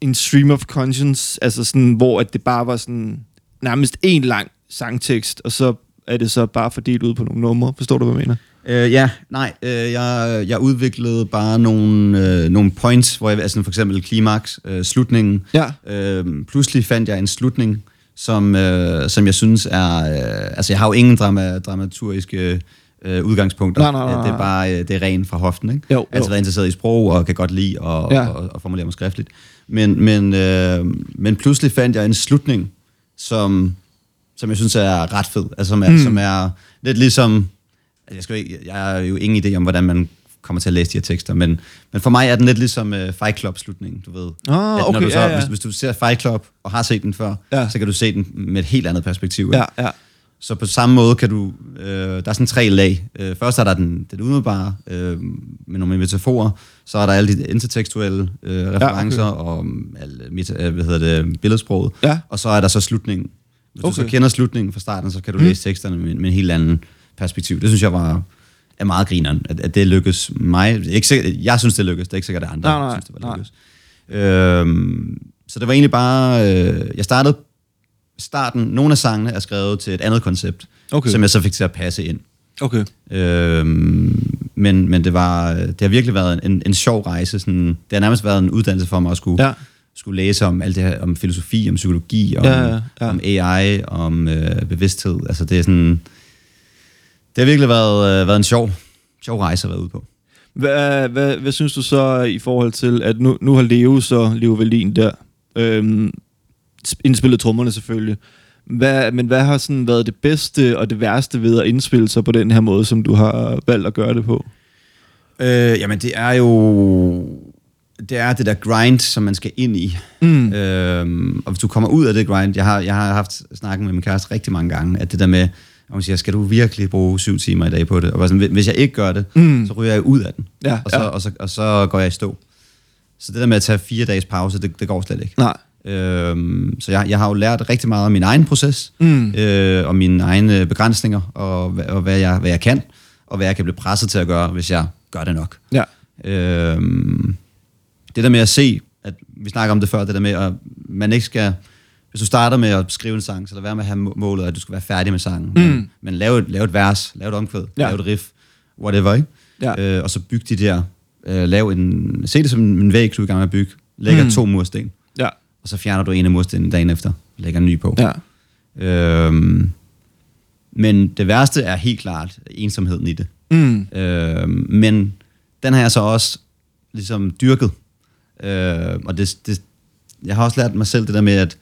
Speaker 2: en stream of conscience, altså sådan, hvor at det bare var sådan nærmest en lang sangtekst, og så er det så bare fordelt ud på nogle numre. Forstår du, hvad jeg mener?
Speaker 3: Øh, ja, nej, øh, jeg, jeg udviklede bare nogle, øh, nogle points, hvor jeg, altså for eksempel klimaks, øh, slutningen.
Speaker 2: Ja.
Speaker 3: Øh, pludselig fandt jeg en slutning, som, øh, som jeg synes er... Øh, altså, jeg har jo ingen drama, dramaturgiske øh, udgangspunkter.
Speaker 2: Nej, nej, nej,
Speaker 3: Det er bare øh, det er ren fra hoften, ikke?
Speaker 2: Jo,
Speaker 3: altid
Speaker 2: jo.
Speaker 3: været interesseret i sprog, og kan godt lide at,
Speaker 2: Ja.
Speaker 3: at, at formulere mig skriftligt. Men, men, øh, men pludselig fandt jeg en slutning, som, som jeg synes er ret fed. Altså, som er,
Speaker 2: Mm.
Speaker 3: mm. som er lidt ligesom... altså, Jeg, skal, ikke- jeg har jo ingen idé om, hvordan man kommer til at læse de her tekster, men, men for mig er den lidt ligesom uh, Fight Club-slutningen, du ved.
Speaker 2: Ah,
Speaker 3: At når
Speaker 2: okay,
Speaker 3: du så,
Speaker 2: ja, ja.
Speaker 3: Hvis, hvis du ser Fight Club og har set den før,
Speaker 2: Ja.
Speaker 3: så kan du se den med et helt andet perspektiv.
Speaker 2: Ja, ja.
Speaker 3: Så på samme måde kan du... Øh, der er sådan tre lag. Øh, først er der den, den umiddelbare øh, med nogle metaforer. Så er der alle de intertekstuelle øh, referencer ja, okay. og alle, meta, øh, hvad hedder det, billedsproget.
Speaker 2: Ja.
Speaker 3: Og så er der så slutningen. Hvis okay. du så kender slutningen fra starten, så kan du
Speaker 2: Mm.
Speaker 3: læse teksterne med, med en helt anden perspektiv. Det synes jeg var er meget grineren, at, at det lykkes mig. Ikke sikkert, jeg synes, det lykkes. Det er ikke sikkert, at andre
Speaker 2: Nej, nej,
Speaker 3: synes, det var
Speaker 2: nej.
Speaker 3: lykkes. Øhm, så det var egentlig bare... Øh, jeg startede starten. Nogle af sangene er skrevet til et andet koncept,
Speaker 2: Okay.
Speaker 3: som jeg så fik til at passe ind.
Speaker 2: Okay.
Speaker 3: Øhm, men, men det, var, det har virkelig været en, en sjov rejse. Sådan, det har nærmest været en uddannelse for mig at skulle,
Speaker 2: Ja.
Speaker 3: Skulle læse om alt det her, om filosofi, om psykologi, om,
Speaker 2: Ja, ja, ja.
Speaker 3: om AI, om øh, bevidsthed. Altså det er sådan... Det har virkelig været, øh, været en sjov, sjov rejse at være ude på.
Speaker 2: Hvad, hvad, hvad synes du så i forhold til, at nu, nu har Leo så, Leo Velin der, øhm, sp- indspillet trommerne selvfølgelig, hvad, men hvad har sådan været det bedste og det værste ved at indspille sig på den her måde, som du har valgt at gøre det på?
Speaker 3: Øh, jamen det er jo... Det er det der grind, som man skal ind i.
Speaker 2: Mm.
Speaker 3: Øhm, og hvis du kommer ud af det grind, jeg har, jeg har haft snakken med min kæreste rigtig mange gange, at det der med, at hun siger, skal du virkelig bruge syv timer i dag på det? Og sådan, hvis jeg ikke gør det,
Speaker 2: Mm.
Speaker 3: så ryger jeg ud af den.
Speaker 2: Ja,
Speaker 3: og, så,
Speaker 2: ja.
Speaker 3: og, så, og så går jeg i stå. Så det der med at tage fire dages pause, det, det går slet ikke.
Speaker 2: Nej.
Speaker 3: Øhm, så jeg, jeg har jo lært rigtig meget om min egen proces,
Speaker 2: Mm.
Speaker 3: øh, og mine egne begrænsninger, og, og hvad, jeg, hvad jeg kan, og hvad jeg kan blive presset til at gøre, hvis jeg gør det nok.
Speaker 2: Ja.
Speaker 3: Øhm, det der med at se, at vi snakker om det før, det der med, at man ikke skal, hvis du starter med at skrive en sang, så lad være med at have må- målet, at du skal være færdig med sangen.
Speaker 2: Mm.
Speaker 3: Men, men lav, et, lav et vers, lav et omkvæd,
Speaker 2: Ja.
Speaker 3: ja. lav et riff, whatever, ikke?
Speaker 2: Ja.
Speaker 3: Øh, og så byg de der, øh, lav en, se det som en væg, du er i gang med at bygge, lægger
Speaker 2: mm.
Speaker 3: to mursten,
Speaker 2: Ja.
Speaker 3: og så fjerner du en af murstenene dagen efter, lægger en ny på.
Speaker 2: Ja.
Speaker 3: Øhm, men det værste er helt klart ensomheden i det.
Speaker 2: Mm.
Speaker 3: Øhm, men den har jeg så også ligesom dyrket. Øh, og det, det, jeg har også lært mig selv det der med, at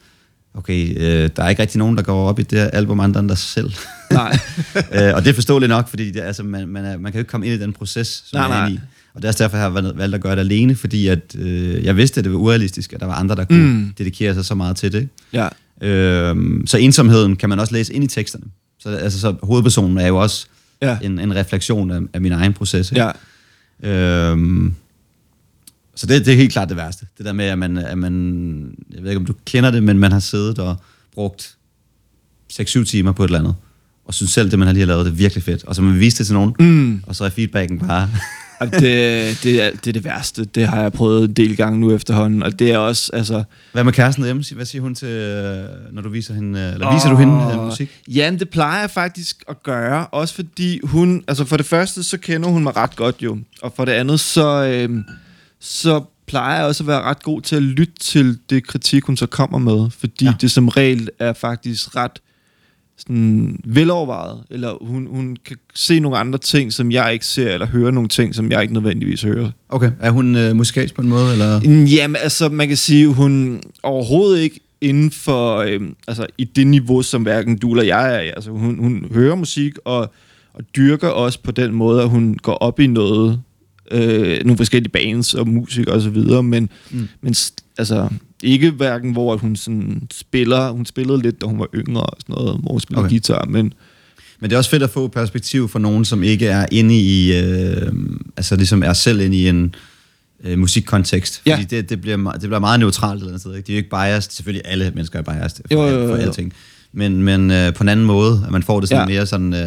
Speaker 3: okay, øh, der er ikke rigtig nogen, der går op i det her album andre end dig selv.
Speaker 2: Nej.
Speaker 3: øh, og det er forståeligt nok, fordi det, altså, man, man, er, man kan jo ikke komme ind i den proces, som
Speaker 2: Nej,
Speaker 3: jeg er
Speaker 2: nej.
Speaker 3: i. Og det er derfor, jeg har valgt- at gøre det alene, fordi at, øh, jeg vidste, at det var urealistisk, at der var andre, der kunne
Speaker 2: Mm.
Speaker 3: dedikere sig så meget til det.
Speaker 2: ja.
Speaker 3: Øh, så ensomheden kan man også læse ind i teksterne. Så, altså, så hovedpersonen er jo også
Speaker 2: Ja.
Speaker 3: en, en refleksion af, af min egen proces. ikke?
Speaker 2: Ja.
Speaker 3: Øhm, så det, det er helt klart det værste. Det der med, at man, at man, jeg ved ikke om du kender det, men man har siddet og brugt 6-7 timer på et eller andet, og synes selv, det man har lige har lavet, det er virkelig fedt. Og så man vise det til nogen,
Speaker 2: Mm.
Speaker 3: og så er feedbacken bare,
Speaker 2: det, det, er, det er det værste. Det har jeg prøvet en del gange nu efterhånden. Og det er også, altså...
Speaker 3: hvad med kæresten derhjemme? Hvad siger hun til, øh, når du viser hende, øh, eller viser du hende øh, musik?
Speaker 2: Ja, det plejer jeg faktisk at gøre. Også fordi hun... Altså for det første, så kender hun mig ret godt jo. Og for det andet, så... Øh, så plejer jeg også at være ret god til at lytte til det kritik, hun så kommer med. Fordi ja. Det som regel er faktisk ret sådan velovervejet. Eller hun, hun kan se nogle andre ting, som jeg ikke ser, eller høre nogle ting, som jeg ikke nødvendigvis hører.
Speaker 3: Okay, er hun øh, musikalsk på en måde, eller?
Speaker 2: Jamen, altså, man kan sige, hun overhovedet ikke inden for, øhm, altså, i det niveau, som hverken du eller jeg er i. Altså, hun, hun hører musik og, og dyrker også på den måde, at hun går op i noget, øh, nogle forskellige bands og musik og så videre, men, mm. Men altså, ikke hverken, hvor hun sådan spiller, hun spillede lidt, da hun var yngre og sådan noget, hvor hun spillede okay. Guitar, men
Speaker 3: Men det er også fedt at få perspektiv for nogen, som ikke er inde i, øh, altså ligesom er selv inde i en øh, musikkontekst.
Speaker 2: Ja.
Speaker 3: Fordi det, det, bliver, det bliver meget neutralt eller andet sted. Ikke? De er jo ikke biased. Selvfølgelig alle mennesker er biased for,
Speaker 2: Jo, jo, jo,
Speaker 3: for
Speaker 2: jo.
Speaker 3: alting. Men, men øh, på en anden måde, at man får det sådan
Speaker 2: Ja.
Speaker 3: mere sådan, øh,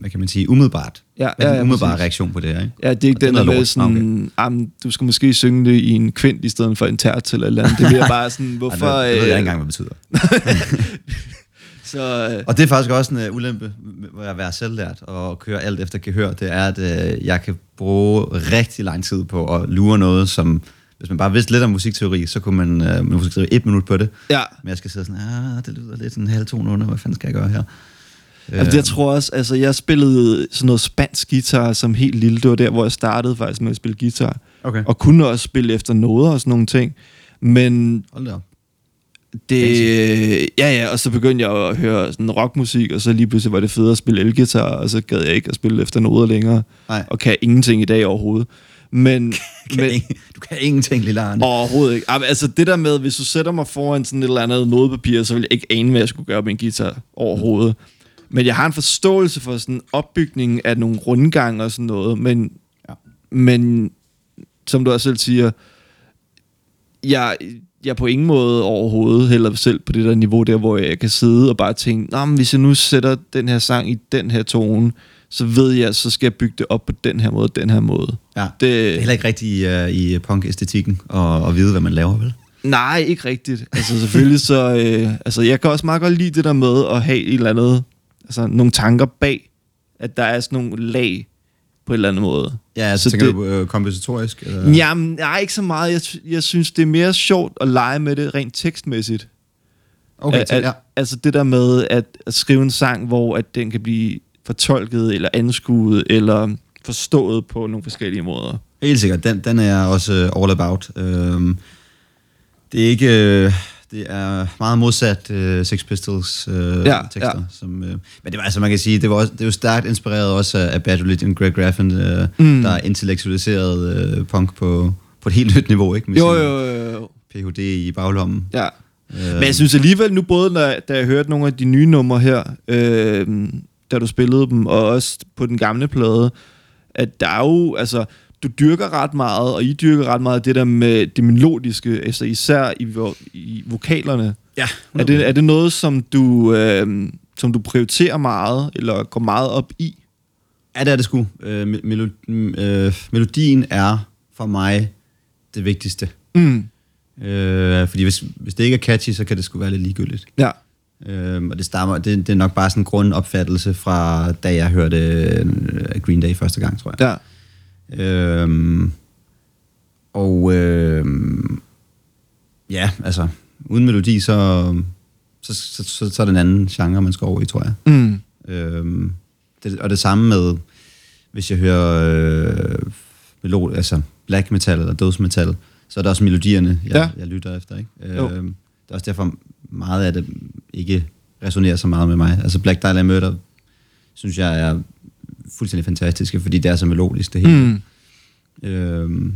Speaker 3: hvad kan man sige, umiddelbart.
Speaker 2: Ja, ja,
Speaker 3: er
Speaker 2: ja,
Speaker 3: den umiddelbare
Speaker 2: præcis.
Speaker 3: reaktion på det her, ikke?
Speaker 2: Ja, det er ikke
Speaker 3: er
Speaker 2: den der med sådan, okay. du skal måske synge det i en kvint i stedet for en tært eller eller andet. Det bliver bare sådan, hvorfor...
Speaker 3: Ej, det, det ved jeg
Speaker 2: øh,
Speaker 3: ikke engang, hvad det betyder.
Speaker 2: Så, øh,
Speaker 3: Og det er faktisk også en uh, ulempe ved at være selvlært og køre alt efter gehør. Det er, at uh, jeg kan bruge rigtig lang tid på at lure noget, som... Hvis man bare vidste lidt om musikteori, så kunne man uh, musikteori et minut på det.
Speaker 2: ja,
Speaker 3: Men jeg skal sidde sådan, ah, det lyder lidt sådan en halv tone under, hvad fanden skal jeg gøre her?
Speaker 2: altså, jeg tror også, altså jeg spillede sådan noget spansk guitar som helt lille. Det var der, hvor jeg startede faktisk med at spille guitar.
Speaker 3: Okay.
Speaker 2: Og kunne også spille efter noder og sådan nogle ting. Men
Speaker 3: Hold da
Speaker 2: det... Ja, ja, og så begyndte jeg at høre sådan rockmusik, og så lige pludselig var det fedt at spille elgitar, og så gad jeg ikke at spille efter noder længere.
Speaker 3: Nej.
Speaker 2: Og kan ingenting i dag overhovedet. Men,
Speaker 3: Kan
Speaker 2: men,
Speaker 3: ikke, du kan ingenting, lille Arne.
Speaker 2: Overhovedet ikke. Altså det der med, hvis du sætter mig foran sådan et eller andet nodepapir, så vil jeg ikke ane, hvad jeg skulle gøre med en guitar overhovedet. Men jeg har en forståelse for sådan opbygningen af nogle rundgange og sådan noget, men,
Speaker 3: Ja.
Speaker 2: men som du også selv siger, jeg, jeg på ingen måde overhovedet heller selv på det der niveau der, hvor jeg kan sidde og bare tænke, Nå, men hvis jeg nu sætter den her sang i den her tone, så ved jeg, så skal jeg bygge det op på den her måde, den her måde.
Speaker 3: Ja. Det er
Speaker 2: Det,
Speaker 3: heller ikke rigtigt i, uh, i punk-æstetikken at, at vide, hvad man laver, vel?
Speaker 2: Nej, ikke rigtigt. Altså selvfølgelig så... Øh, altså jeg kan også meget godt lide det der med at have et eller andet... Altså nogle tanker bag, at der er sådan nogle lag på en eller anden måde.
Speaker 3: Ja, altså
Speaker 2: Så
Speaker 3: tænker
Speaker 2: det-
Speaker 3: du uh, kompositorisk? Eller?
Speaker 2: Jamen, nej, ikke så meget. Jeg, jeg synes, det er mere sjovt at lege med det rent tekstmæssigt.
Speaker 3: Okay,
Speaker 2: at,
Speaker 3: til, ja.
Speaker 2: at, altså det der med at, at skrive en sang, hvor at den kan blive fortolket, eller anskuet, eller forstået på nogle forskellige måder.
Speaker 3: Helt sikkert. Den, den er også uh, all about. Øhm, det er ikke... Uh, det er meget modsat uh, Sex Pistols uh,
Speaker 2: Ja,
Speaker 3: tekster.
Speaker 2: ja.
Speaker 3: Som, uh, men det var altså, man kan sige, det, var også, det jo stærkt inspireret også af, af Bad Religion, Greg Graffin, uh,
Speaker 2: Mm.
Speaker 3: der er intellektualiseret uh, punk på, på et helt nyt niveau, ikke? Med
Speaker 2: Jo, jo, jo, jo.
Speaker 3: Phd i baglommen.
Speaker 2: Ja.
Speaker 3: Øh,
Speaker 2: Men jeg synes alligevel nu, både da, da jeg hørte nogle af de nye numre her, øh, da du spillede dem, og også på den gamle plade, at der er jo, altså, du dyrker ret meget, og I dyrker ret meget det der med det melodiske, altså især i, i vokalerne.
Speaker 3: ja,
Speaker 2: Er det, er det noget, som du, øh, som du prioriterer meget, eller går meget op i?
Speaker 3: Ja, det er det sgu. Øh, me- melo- øh, melodien er for mig det vigtigste.
Speaker 2: Mm.
Speaker 3: Øh, fordi hvis, hvis det ikke er catchy, så kan det sgu være lidt ligegyldigt.
Speaker 2: Ja.
Speaker 3: Øh, og det, stammer, det, det er nok bare sådan en grundopfattelse fra, da jeg hørte øh, Green Day første gang, tror jeg.
Speaker 2: Ja.
Speaker 3: Øhm, og øh, ja, altså, uden melodi, så, så, så, så, så er det en anden genre, man skal over i, tror jeg.
Speaker 2: Mm.
Speaker 3: Øhm, det, og det samme med, hvis jeg hører øh, melod, altså black metal eller dødsmetal, så er der også melodierne, jeg,
Speaker 2: Ja.
Speaker 3: jeg lytter efter. Ikke?
Speaker 2: Jo.
Speaker 3: Øhm, det er også derfor meget af det ikke resonerer så meget med mig. Altså Black Dahlia Murder, synes jeg er fuldstændig fantastiske, fordi det er så melodisk det hele.
Speaker 2: Mm.
Speaker 3: Øhm,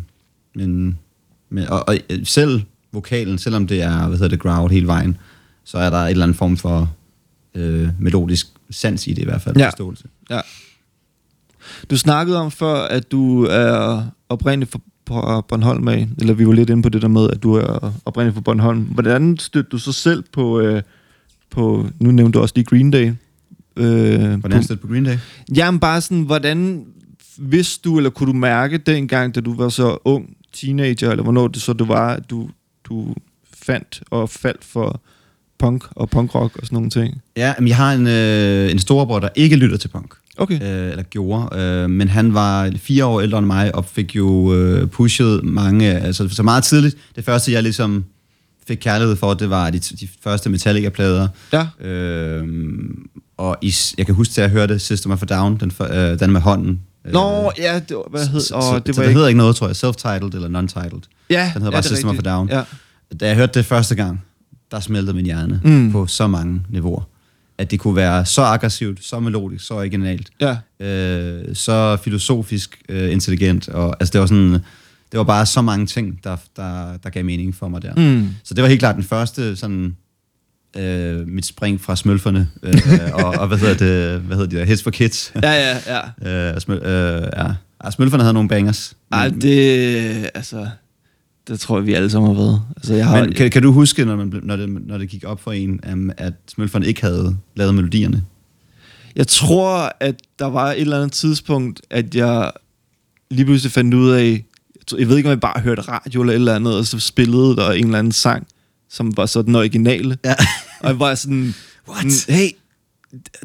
Speaker 3: men, men, og, og selv vokalen, selvom det er, hvad hedder det, growl hele vejen, så er der et eller andet form for øh, melodisk sans i det i hvert fald,
Speaker 2: Ja.
Speaker 3: forståelse.
Speaker 2: Ja. Du snakkede om før, at du er oprindelig fra fra Bornholm af, eller vi var lidt inde på det der med, at du er oprindelig fra Bornholm. Hvordan stødte du så selv på, øh, på nu nævnte du også lige Green Day. Øh,
Speaker 3: Hvordan stødte på Green Day?
Speaker 2: Jamen bare sådan, hvordan vidste du, eller kunne du mærke dengang, da du var så ung teenager, eller hvornår det så det var, at du, du fandt og faldt for punk og punkrock og sådan nogle ting?
Speaker 3: Ja, men jeg har en, øh, en storebror, der ikke lytter til punk.
Speaker 2: Okay.
Speaker 3: øh, eller gjorde, øh, men han var fire år ældre end mig, og fik jo øh, pushet mange, altså så meget tidligt. Det første, jeg ligesom fik kærlighed for, det var de, de første Metallica-plader.
Speaker 2: Ja.
Speaker 3: Øh, og i, jeg kan huske, at jeg hørte System of a Down, den, øh, den med hånden. Øh,
Speaker 2: Nå, ja, det var, hvad hed,
Speaker 3: så, så,
Speaker 2: det
Speaker 3: så
Speaker 2: var
Speaker 3: det
Speaker 2: ikke,
Speaker 3: hedder ikke noget, tror jeg. Self-titled eller non-titled.
Speaker 2: ja,
Speaker 3: den hedder
Speaker 2: ja,
Speaker 3: bare System of a
Speaker 2: rigtigt.
Speaker 3: Down.
Speaker 2: Ja.
Speaker 3: Da jeg hørte det første gang, der smeltede min hjerne
Speaker 2: mm.
Speaker 3: på så mange niveauer. At det kunne være så aggressivt, så melodisk, så originalt
Speaker 2: Ja.
Speaker 3: øh, så filosofisk øh, intelligent, og altså det var sådan, det var bare så mange ting, der, der, der gav mening for mig der.
Speaker 2: Mm.
Speaker 3: Så det var helt klart den første sådan, øh, mit spring fra smølferne, øh, og, og hvad hedder det, hvad hedder de der, Hits for Kids.
Speaker 2: Ja, ja, ja.
Speaker 3: øh, smøl, øh, ja. smølferne havde nogle bangers.
Speaker 2: Ej,
Speaker 3: Men-
Speaker 2: det, altså, det tror jeg, vi alle sammen har været. Altså, jeg har,
Speaker 3: Men kan, kan du huske, når, man, når, det, når det gik op for en, um, at smølferne ikke havde lavet melodierne?
Speaker 2: Jeg tror, at der var et eller andet tidspunkt, at jeg lige pludselig fandt ud af, jeg ved ikke, om jeg bare hørte radio eller et eller andet, og så spillede der en eller anden sang, som var så den originale.
Speaker 3: Ja.
Speaker 2: Og jeg var sådan,
Speaker 3: What?
Speaker 2: "Mm, hey,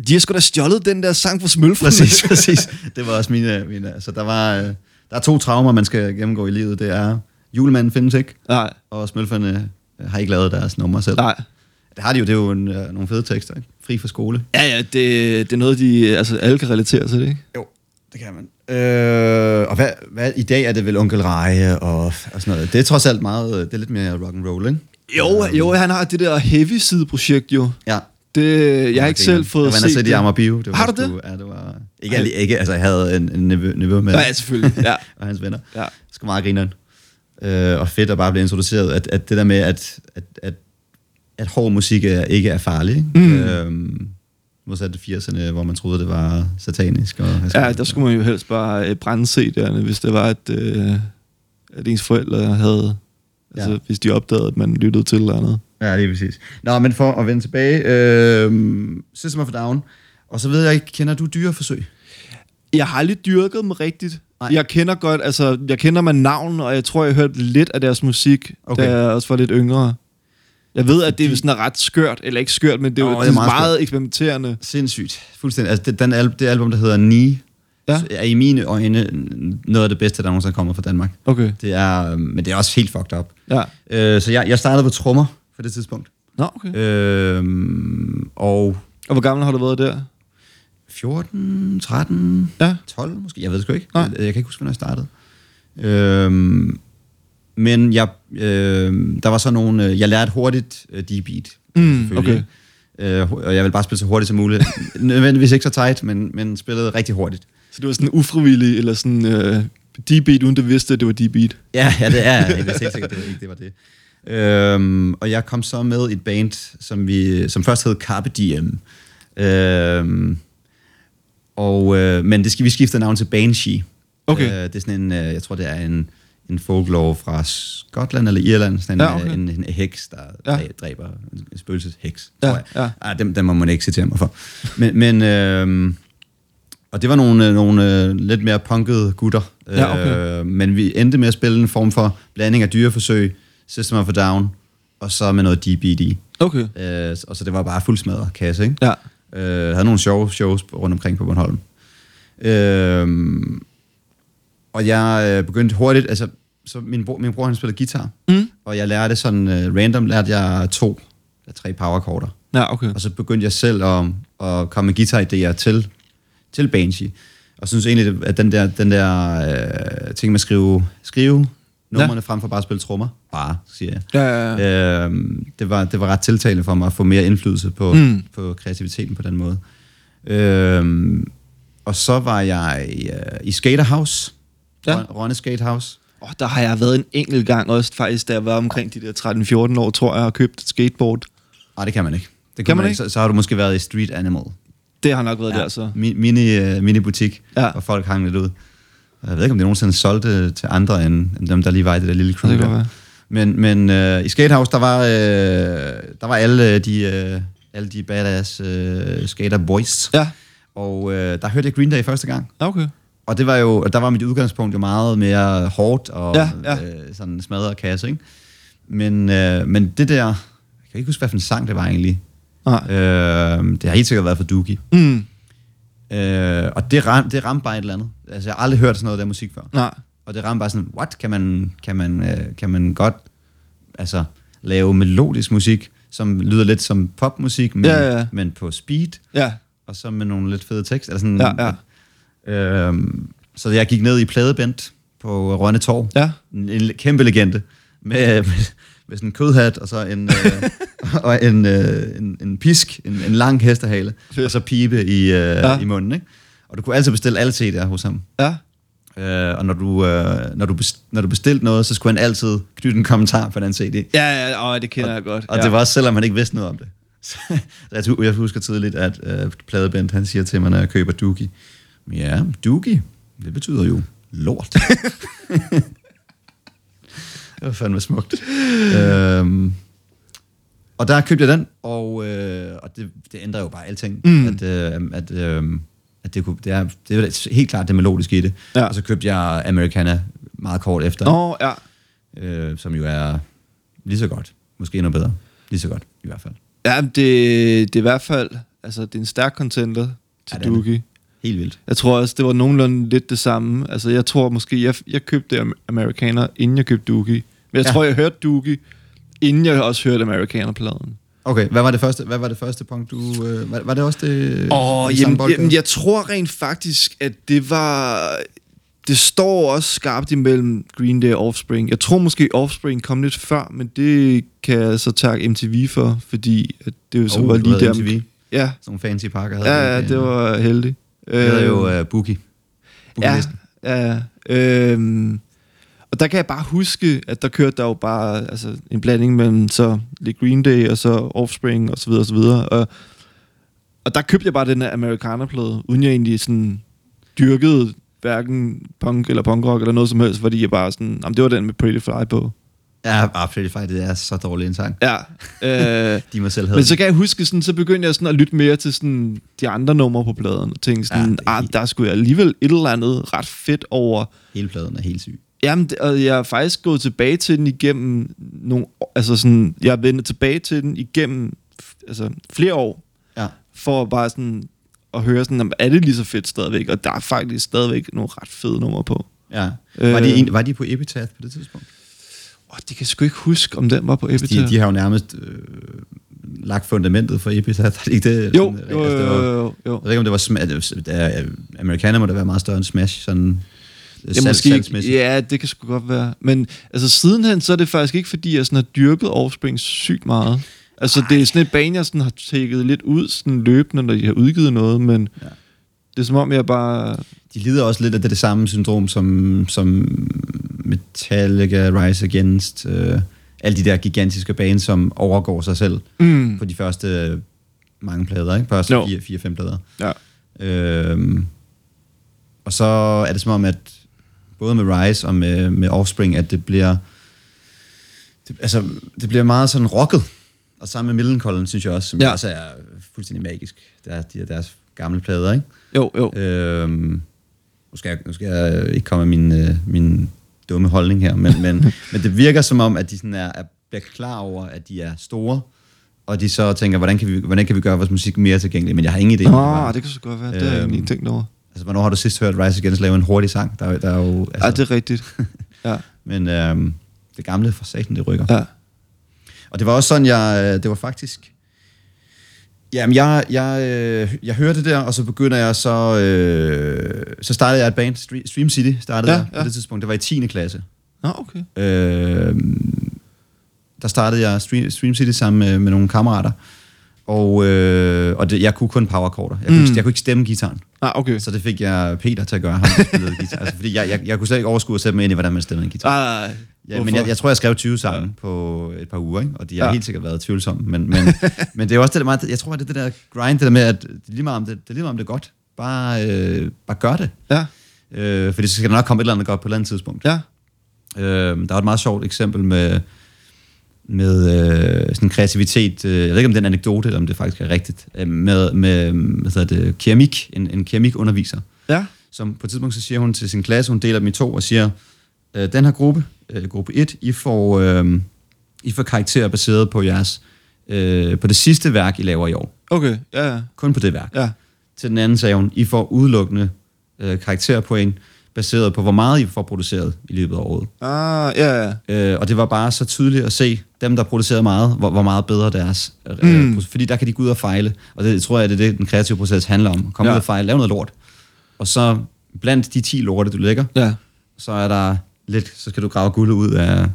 Speaker 2: de har sgu da stjålet den der sang fra Smølferne.
Speaker 3: Præcis, præcis. Det var også mine, mine altså der var, øh, der er to traumer, man skal gennemgå i livet. Det er, julemanden findes ikke,
Speaker 2: Nej,
Speaker 3: og smølferne øh, har ikke lavet deres nummer selv.
Speaker 2: nej.
Speaker 3: Det har de jo, det er jo en, øh, nogle fede tekster, ikke? Fri fra skole.
Speaker 2: Ja, ja, det, det er noget, de, altså, alle kan relatere til, det, ikke?
Speaker 3: Jo, det kan man. Øh, og hvad, hvad, i dag er det vel Onkel Reje og, og sådan noget. Det er trods alt meget, øh, det er lidt mere rock and roll, ikke?
Speaker 2: Jo, jo, han har det der heavy side projekt jo.
Speaker 3: Ja.
Speaker 2: Det, jeg har ikke selv fået
Speaker 3: jeg var inde og
Speaker 2: set
Speaker 3: det. Det var
Speaker 2: Har du
Speaker 3: sgu- Ja, det var... Ikke, ikke, altså jeg havde en, en nevø, nevø med.
Speaker 2: Ja, selvfølgelig. Ja.
Speaker 3: og hans venner.
Speaker 2: Ja.
Speaker 3: Sgu meget grineren. Øh, og fedt at bare blive introduceret. At, at det der med, at, at, at, at hård musik er, ikke er farlig.
Speaker 2: Mm.
Speaker 3: Øhm, modsat 80'erne, hvor man troede, det var satanisk. Og,
Speaker 2: Ja, der skulle man jo helst bare øh, brænde CD'erne, hvis det var, at, øh, at ens forældre havde... Altså,
Speaker 3: Ja.
Speaker 2: hvis de opdagede, at man lyttede til eller andet.
Speaker 3: Ja, lige præcis. Nå, men for at vende tilbage. Øh, System of Down. Og så ved jeg ikke, kender du dyreforsøg?
Speaker 2: Jeg har aldrig dyrket dem rigtigt.
Speaker 3: Nej.
Speaker 2: Jeg kender godt, altså, jeg kender med navn, og jeg tror, jeg hørte lidt af deres musik, okay. Da jeg også var lidt yngre. Jeg ved, at det er sådan er ret skørt, eller ikke skørt, men det er, oh,
Speaker 3: det
Speaker 2: det
Speaker 3: er
Speaker 2: er
Speaker 3: meget
Speaker 2: meget eksperimenterende.
Speaker 3: Sindssygt. Fuldstændig. Altså, det, den, al- det album, der hedder Ni,
Speaker 2: Ja.
Speaker 3: er i mine øjne noget af det bedste, der nogensinde er kommet fra Danmark.
Speaker 2: Okay,
Speaker 3: Det er, øh, men det er også helt fucked up.
Speaker 2: ja.
Speaker 3: Øh, så jeg, jeg startede på trommer på det tidspunkt.
Speaker 2: Nå, okay.
Speaker 3: Øh, og
Speaker 2: Og hvor gammel har du været der?
Speaker 3: 14, 13,
Speaker 2: Ja.
Speaker 3: 12 måske, jeg ved det sgu ikke.
Speaker 2: Nej.
Speaker 3: Jeg, jeg kan ikke huske, hvornår jeg startede. Øhm, men jeg, øh, der var så nogle, øh, jeg lærte hurtigt øh, D-beat.
Speaker 2: Mm,
Speaker 3: selvfølgelig. Øh, og jeg vil bare spille så hurtigt som muligt. Nødvendigvis ikke så tight, men, men spillede rigtig hurtigt.
Speaker 2: Så det var sådan ufrivillig, eller sådan øh, D-beat, uden du vidste, at det var D-beat.
Speaker 3: Ja, ja det er jeg. Jeg vidste helt sikkert, det var ikke det var det. Øhm, og jeg kom så med et band, som, vi, som først hed Carpe Diem. Øhm, og, øh, men det skal vi skifte navn til Banshee.
Speaker 2: Okay.
Speaker 3: Øh, det er sådan en, øh, jeg tror det er en, en folklore fra Skotland eller Irland, sådan en,
Speaker 2: Ja, okay.
Speaker 3: øh, en, en heks, der
Speaker 2: Ja.
Speaker 3: dræber en, en spøgelsesheks,
Speaker 2: Ja,
Speaker 3: tror jeg.
Speaker 2: ja.
Speaker 3: Ah, dem, dem må man ikke citere mig for. Men, men øh, og det var nogle, øh, nogle øh, lidt mere punkede gutter.
Speaker 2: Ja, okay.
Speaker 3: øh, men vi endte med at spille en form for blanding af dyreforsøg, System of a Down, og så med noget DBD.
Speaker 2: Okay.
Speaker 3: Øh, og så det var bare fuldsmadret kasse, ikke?
Speaker 2: Ja.
Speaker 3: Øh, havde nogle sjove shows rundt omkring på Bornholm. Øh, og jeg øh, begyndte hurtigt, altså, så min bror, min bror han spillede guitar,
Speaker 2: Mm.
Speaker 3: og jeg lærte sådan, øh, random lærte jeg to eller tre powerkorder.
Speaker 2: Ja, okay.
Speaker 3: Og så begyndte jeg selv at, at komme med guitar-idéer til, til Banshee. Og synes egentlig, at den der, den der øh, ting med at skrive, skrive numrene ja. frem for bare at spille trommer, bare, siger jeg.
Speaker 2: Ja, ja, ja.
Speaker 3: Øh, det, var, det var ret tiltalende for mig at få mere indflydelse på, mm. på kreativiteten på den måde. Øh, og så var jeg i, uh, i Skaterhouse,
Speaker 2: Ja.
Speaker 3: ja. Rønne Skatehouse.
Speaker 2: Oh, der har jeg været en enkelt gang også, faktisk, da jeg var omkring de der 13-14 år, tror jeg, og købt et skateboard.
Speaker 3: Nej, det kan man ikke. Det
Speaker 2: Kan man ikke?
Speaker 3: Så, så har du måske været i Street Animal.
Speaker 2: Det har nok været ja. der, så.
Speaker 3: Mi- mini, uh, mini butik,
Speaker 2: ja.
Speaker 3: hvor folk hang lidt ud. Jeg ved ikke, om det nogensinde solgte til andre end, end dem, der lige var i det der lille crew
Speaker 2: Det kan
Speaker 3: der.
Speaker 2: godt være.
Speaker 3: Men, men øh, i Skatehouse, der var, øh, der var alle de, øh, alle de badass øh, skater boys.
Speaker 2: Ja,
Speaker 3: Og øh, der hørte jeg Green Day første gang.
Speaker 2: okay.
Speaker 3: Og det var jo, der var mit udgangspunkt jo meget mere hårdt og
Speaker 2: Ja, ja.
Speaker 3: Øh, sådan smadret kasse, ikke? Men, øh, men det der, jeg kan ikke huske, hvad for en sang det var egentlig.
Speaker 2: Nej.
Speaker 3: Øh, det har helt sikkert været for Dookie.
Speaker 2: Mm.
Speaker 3: Øh, og det, ram, det ramte bare et eller andet. Altså, jeg har aldrig hørt sådan noget der musik før.
Speaker 2: Nej.
Speaker 3: Og det ramte bare sådan, what, kan man, kan man, øh, kan man godt altså, lave melodisk musik, som lyder lidt som popmusik, men,
Speaker 2: Ja, ja, ja.
Speaker 3: men på speed,
Speaker 2: Ja,
Speaker 3: og så med nogle lidt fede tekster. Sådan,
Speaker 2: Ja, ja.
Speaker 3: Øhm, så jeg gik ned i Pladebent på Rønne Torv.
Speaker 2: ja.
Speaker 3: En, en kæmpe legende. Med, med, med sådan en kødhat, og så en, øh, og en, øh, en, en pisk, en, en lang hestehale,
Speaker 2: Fedt.
Speaker 3: og så pibe i, øh,
Speaker 2: Ja.
Speaker 3: i munden. Ikke? Og du kunne altid bestille alle CD'er hos ham.
Speaker 2: Ja.
Speaker 3: Øh, og når du, øh, når, du best, når du bestilte noget, så skulle han altid knytte en kommentar på den CD.
Speaker 2: Ja, ja, åh, det kender jeg godt.
Speaker 3: Og
Speaker 2: ja.
Speaker 3: det var også selvom han ikke vidste noget om det. Så jeg, jeg husker tidligt, at øh, Pladebent, han siger til mig, når jeg køber Dookie, ja, Dookie, det betyder jo lort. det var fandme smukt. øhm, og der købte jeg den, og, øh, og det, det ændrer jo bare alting.
Speaker 2: Mm.
Speaker 3: At, øh, at, øh, at det, kunne, det, er, det er helt klart det melodiske i det.
Speaker 2: Ja.
Speaker 3: Og så købte jeg Americana meget kort efter
Speaker 2: Nå, ja.
Speaker 3: øh, som jo er lige så godt. Måske endnu bedre. Lige så godt, i hvert fald.
Speaker 2: Ja, det, det er i hvert fald, altså det er en stærk contender til
Speaker 3: Ja.
Speaker 2: Dookie.
Speaker 3: Helt vildt.
Speaker 2: Jeg tror også, det var nogenlunde lidt det samme. Altså, jeg tror måske, jeg, jeg købte Am- Amerikaner, inden jeg købte Dookie. Men jeg ja. Tror, jeg hørte Dookie, inden jeg også hørte Amerikaner-pladen.
Speaker 3: Okay, hvad var det første, hvad var det første punkt, du... Øh, var, var det også det...
Speaker 2: Åh, jamen, jamen, jeg tror rent faktisk, at det var... Det står også skarpt imellem Green Day og Offspring. Jeg tror måske, Offspring kom lidt før, men det kan jeg så takke MTV for, fordi at det jo så
Speaker 3: Oh,
Speaker 2: var lige der...
Speaker 3: MTV.
Speaker 2: Ja,
Speaker 3: Sådan nogle fancy pakker havde
Speaker 2: ja, ja, det var heldigt.
Speaker 3: Det havde jo
Speaker 2: Øh,
Speaker 3: uh, Boogie.
Speaker 2: Ja,
Speaker 3: Boogie-listen.
Speaker 2: ja. Øhm, og der kan jeg bare huske, at der kørte der jo bare altså, en blanding mellem så lidt Green Day og så Offspring og så videre og så videre. Og, og der købte jeg bare den her Amerikanerplade, uden jeg egentlig sådan dyrkede hverken punk eller punkrock eller noget som helst, fordi jeg bare sådan, jamen det var den med Pretty Fly på.
Speaker 3: Ja, ah, Pretty Fly, det er så dårlig en sang.
Speaker 2: Ja. Øh,
Speaker 3: De må selv have
Speaker 2: men så kan jeg huske, sådan, så begyndte jeg sådan at lytte mere til sådan, de andre numre på pladen, og tænkte sådan,
Speaker 3: Ja,
Speaker 2: ah,
Speaker 3: helt-
Speaker 2: der skulle jeg alligevel et eller andet ret fedt over
Speaker 3: Hele pladen er helt syg.
Speaker 2: Jamen, det- og jeg er faktisk gået tilbage til den igennem nogle altså sådan, jeg er vendt tilbage til den igennem altså, flere år,
Speaker 3: Ja.
Speaker 2: for bare sådan at høre sådan, jamen, er det lige så fedt stadigvæk? Og der er faktisk stadigvæk nogle ret fede numre på.
Speaker 3: ja. Var, de,
Speaker 2: Øh.
Speaker 3: en, var de på Epitaph på det tidspunkt?
Speaker 2: Åh, det kan jeg sgu ikke huske, om den var på Epitaph.
Speaker 3: De, de har jo nærmest øh, lagt fundamentet for Epitaph. Er det ikke det?
Speaker 2: jo,
Speaker 3: Sådan,
Speaker 2: jo,
Speaker 3: altså, det
Speaker 2: jo,
Speaker 3: var-
Speaker 2: jo, jo.
Speaker 3: Jeg ved ikke, om det var... Sm- det, det, Amerikaner må da være meget større end Smash, sådan...
Speaker 2: Ja, måske, ja, det kan sgu godt være. Men altså, sidenhen, så er det faktisk ikke, fordi jeg sådan har dyrket Offspring sygt meget. Altså, det er sådan et bane, jeg sådan har tækket lidt ud sådan løbende, når de har udgivet noget, men
Speaker 3: ja.
Speaker 2: det er som om, jeg bare...
Speaker 3: De lider også lidt af det, det samme syndrom, som, som Metallica, Rise Against, øh, alle de der gigantiske bands, som overgår sig selv
Speaker 2: Mm.
Speaker 3: på de første øh, mange plader, ikke? Første fire, fem plader.
Speaker 2: Ja.
Speaker 3: Øhm, og så er det som om, at både med Rise og med, med Offspring, at det bliver det, altså, det bliver meget sådan rocket. Og sammen med Millencolin, synes jeg også, som
Speaker 2: Ja.
Speaker 3: også er fuldstændig magisk. Der er de er deres gamle plader, ikke?
Speaker 2: Jo, jo.
Speaker 3: Øhm, nu, skal jeg, nu skal jeg ikke komme med min, øh, min dumme holdning her, men, men, men det virker som om, at de sådan er, er, bliver klar over, at de er store, og de så tænker, hvordan kan vi, hvordan kan vi gøre vores musik mere tilgængelig? Men jeg har ingen idé.
Speaker 2: Nå,
Speaker 3: Bare-
Speaker 2: det kan så godt være. Det har jeg
Speaker 3: Øhm,
Speaker 2: egentlig ikke tænkt over.
Speaker 3: Altså, hvornår har du sidst hørt Rise Against lave en hurtig sang? Der, er- der er jo, altså,
Speaker 2: Ja, det er rigtigt. Ja,
Speaker 3: Men øhm, det gamle for satan, det rykker.
Speaker 2: ja.
Speaker 3: Og det var også sådan, jeg, øh, det var faktisk, Jamen, jeg, jeg, øh, jeg hørte det der, og så begynder jeg så... Øh, så startede jeg et band, Stre- Stream City startede
Speaker 2: Ja,
Speaker 3: ja, jeg på
Speaker 2: ja.
Speaker 3: det tidspunkt. Det var i 10. klasse.
Speaker 2: Nå, okay.
Speaker 3: Øh, der startede jeg Stream, Stream City sammen med, med nogle kammerater. Og, øh, og det, jeg kunne kun powerkorder. Jeg, kunne,
Speaker 2: Mm.
Speaker 3: jeg kunne ikke stemme gitaren.
Speaker 2: Ah, okay.
Speaker 3: Så det fik jeg Peter til at gøre, ham der guitar. Altså, fordi jeg, jeg, jeg kunne slet ikke overskue at sætte mig ind i, hvordan man stemmede en guitar.
Speaker 2: Ah,
Speaker 3: Ja, men jeg, jeg tror, jeg skrev 20 sange ja. på et par uger, ikke? og de har
Speaker 2: Ja.
Speaker 3: helt sikkert været tvivlsomme. Men, men, men det er også det der meget, jeg tror, det er det der grind, det der med, at det er lige meget om det, det, er lige meget om det er godt. Bare, øh, bare gør det.
Speaker 2: Ja,
Speaker 3: Øh, fordi så skal der nok komme et eller andet godt på et eller andet tidspunkt.
Speaker 2: ja.
Speaker 3: Øh, der var et meget sjovt eksempel med, med øh, sådan kreativitet. Øh, jeg ved ikke, om det er en anekdote, eller om det faktisk er rigtigt. Øh, med, med hvad hedder det, keramik, en, en keramikunderviser
Speaker 2: Ja,
Speaker 3: som på et tidspunkt så siger hun til sin klasse, hun deler dem i to og siger, øh, den her gruppe, øh, gruppe 1, I får, øh, I får karakterer baseret på jeres, øh, på det sidste værk, I laver i år.
Speaker 2: okay. Ja, ja.
Speaker 3: Kun på det værk.
Speaker 2: Ja,
Speaker 3: Til den anden sagde hun, I får udelukkende øh, karakterpoint, baseret på, hvor meget I får produceret i løbet af året.
Speaker 2: ah, ja, ja.
Speaker 3: Øh, og det var bare så tydeligt at se, dem der producerede meget, hvor, hvor meget bedre deres... Øh,
Speaker 2: Mm.
Speaker 3: Fordi der kan de gå ud og fejle. Og det tror jeg, det er det, den kreative proces handler om. Kom
Speaker 2: Ja.
Speaker 3: ud og fejle, lave noget lort. Og så blandt de 10 lorte, du lægger,
Speaker 2: ja.
Speaker 3: så er der lidt, så skal du grave guldet ud af...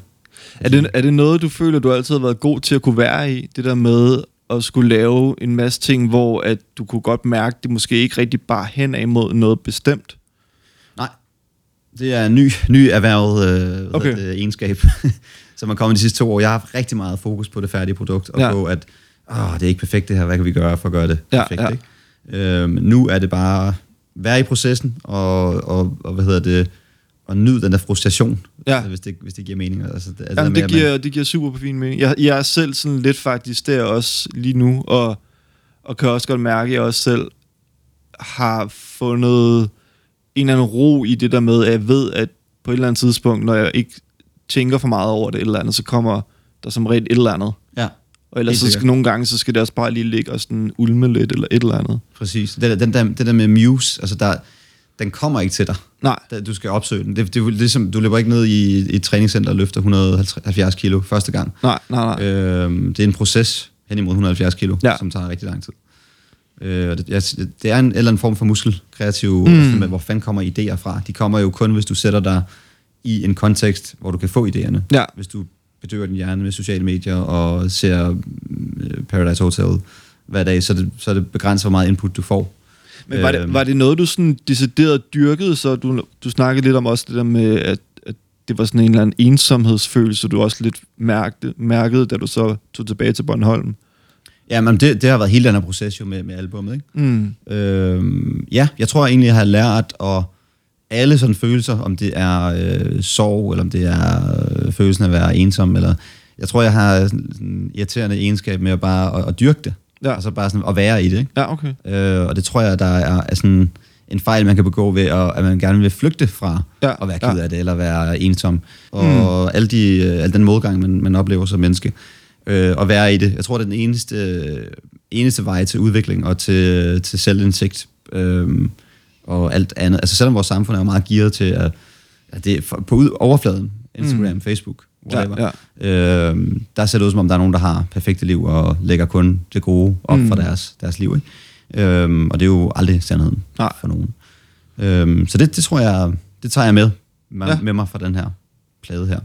Speaker 2: Er det, er det noget, du føler, du altid har været god til at kunne være i? Det der med at skulle lave en masse ting, hvor at du kunne godt mærke, det måske ikke rigtig bare hen af mod noget bestemt?
Speaker 3: Nej, det er en ny, ny erhvervet øh,
Speaker 2: Okay.
Speaker 3: det, egenskab, som er kommet de sidste to år. Jeg har haft rigtig meget fokus på det færdige produkt, og
Speaker 2: ja.
Speaker 3: på at, åh, det er ikke perfekt det her, hvad kan vi gøre for at gøre det
Speaker 2: Ja,
Speaker 3: perfekt?
Speaker 2: ja.
Speaker 3: Ikke? Øhm, nu er det bare være i processen, og, og, og hvad hedder det, og nyde den der frustration,
Speaker 2: Ja.
Speaker 3: altså, hvis, det, hvis det giver mening. Altså, det,
Speaker 2: Jamen,
Speaker 3: med,
Speaker 2: det,
Speaker 3: at
Speaker 2: giver, det giver super fin mening. Jeg, jeg er selv sådan lidt faktisk der også lige nu, og, og kan også godt mærke, at jeg også selv har fundet en eller anden ro i det der med, at jeg ved, at på et eller andet tidspunkt, når jeg ikke tænker for meget over det eller andet, så kommer der som regel et eller andet.
Speaker 3: Ja,
Speaker 2: Og ellers så skal nogle gange, så skal det også bare lige ligge og sådan ulme lidt eller et eller andet.
Speaker 3: præcis. Det, der- den der, det der med Muse, altså der, den kommer ikke til dig.
Speaker 2: Nej,
Speaker 3: Du skal opsøge den. Det, det er jo ligesom, du løber ikke ned i, i et træningscenter og løfter 170 kilo første gang.
Speaker 2: nej, nej, nej.
Speaker 3: Øhm, det er en proces hen imod 170 kilo,
Speaker 2: Ja.
Speaker 3: som tager rigtig lang tid. Øh, og det, jeg, det er en eller anden form for muskelkreativ,
Speaker 2: Mm.
Speaker 3: hvor fanden kommer idéer fra? De kommer jo kun, hvis du sætter dig i en kontekst, hvor du kan få idéerne.
Speaker 2: Ja.
Speaker 3: Hvis du bedøver din hjerne med sociale medier og ser øh, Paradise Hotel hver dag, så det, så det begrænser, hvor meget input du får.
Speaker 2: Men var det,
Speaker 3: Øhm.
Speaker 2: var det noget, du sådan decideret dyrkede, så du, du snakkede lidt om også det der med, at, at det var sådan en eller anden ensomhedsfølelse, du også lidt mærkede, mærkede da du så tog tilbage til Bornholm?
Speaker 3: Ja, men det, det har været hele den her proces jo med, med albummet, ikke?
Speaker 2: Mm.
Speaker 3: Øh, ja, jeg tror egentlig, jeg har lært at alle sådan følelser, om det er øh, sorg, eller om det er øh, følelsen af at være ensom, eller jeg tror, jeg har sådan en irriterende egenskab med at bare at, at dyrke det.
Speaker 2: Ja.
Speaker 3: Altså bare sådan at være i det, ikke?
Speaker 2: Ja, okay.
Speaker 3: Øh, og det tror jeg, der er, er sådan en fejl, man kan begå ved, at, at man gerne vil flygte fra
Speaker 2: Ja,
Speaker 3: at være
Speaker 2: ja.
Speaker 3: ked af det, eller være ensom. Og mm. alle de, øh, al den modgang, man, man oplever som menneske, øh, at være i det. Jeg tror, det er den eneste, eneste vej til udvikling og til, til selvindsigt. Øh, og alt andet. Altså selvom vores samfund er meget gearet til, at, at det er på ud, overfladen, Instagram, mm. Facebook, whatever,
Speaker 2: Ja,
Speaker 3: ja. Øh, der ser det ud som om, der er nogen, der har perfekte liv og lægger kun det gode op
Speaker 2: Mm.
Speaker 3: for deres, deres liv. Ikke? Øhm, og det er jo aldrig sandheden
Speaker 2: Nej.
Speaker 3: for nogen. Øhm, så det, det tror jeg, det tager jeg med, med,
Speaker 2: Ja.
Speaker 3: med mig fra den her plade her.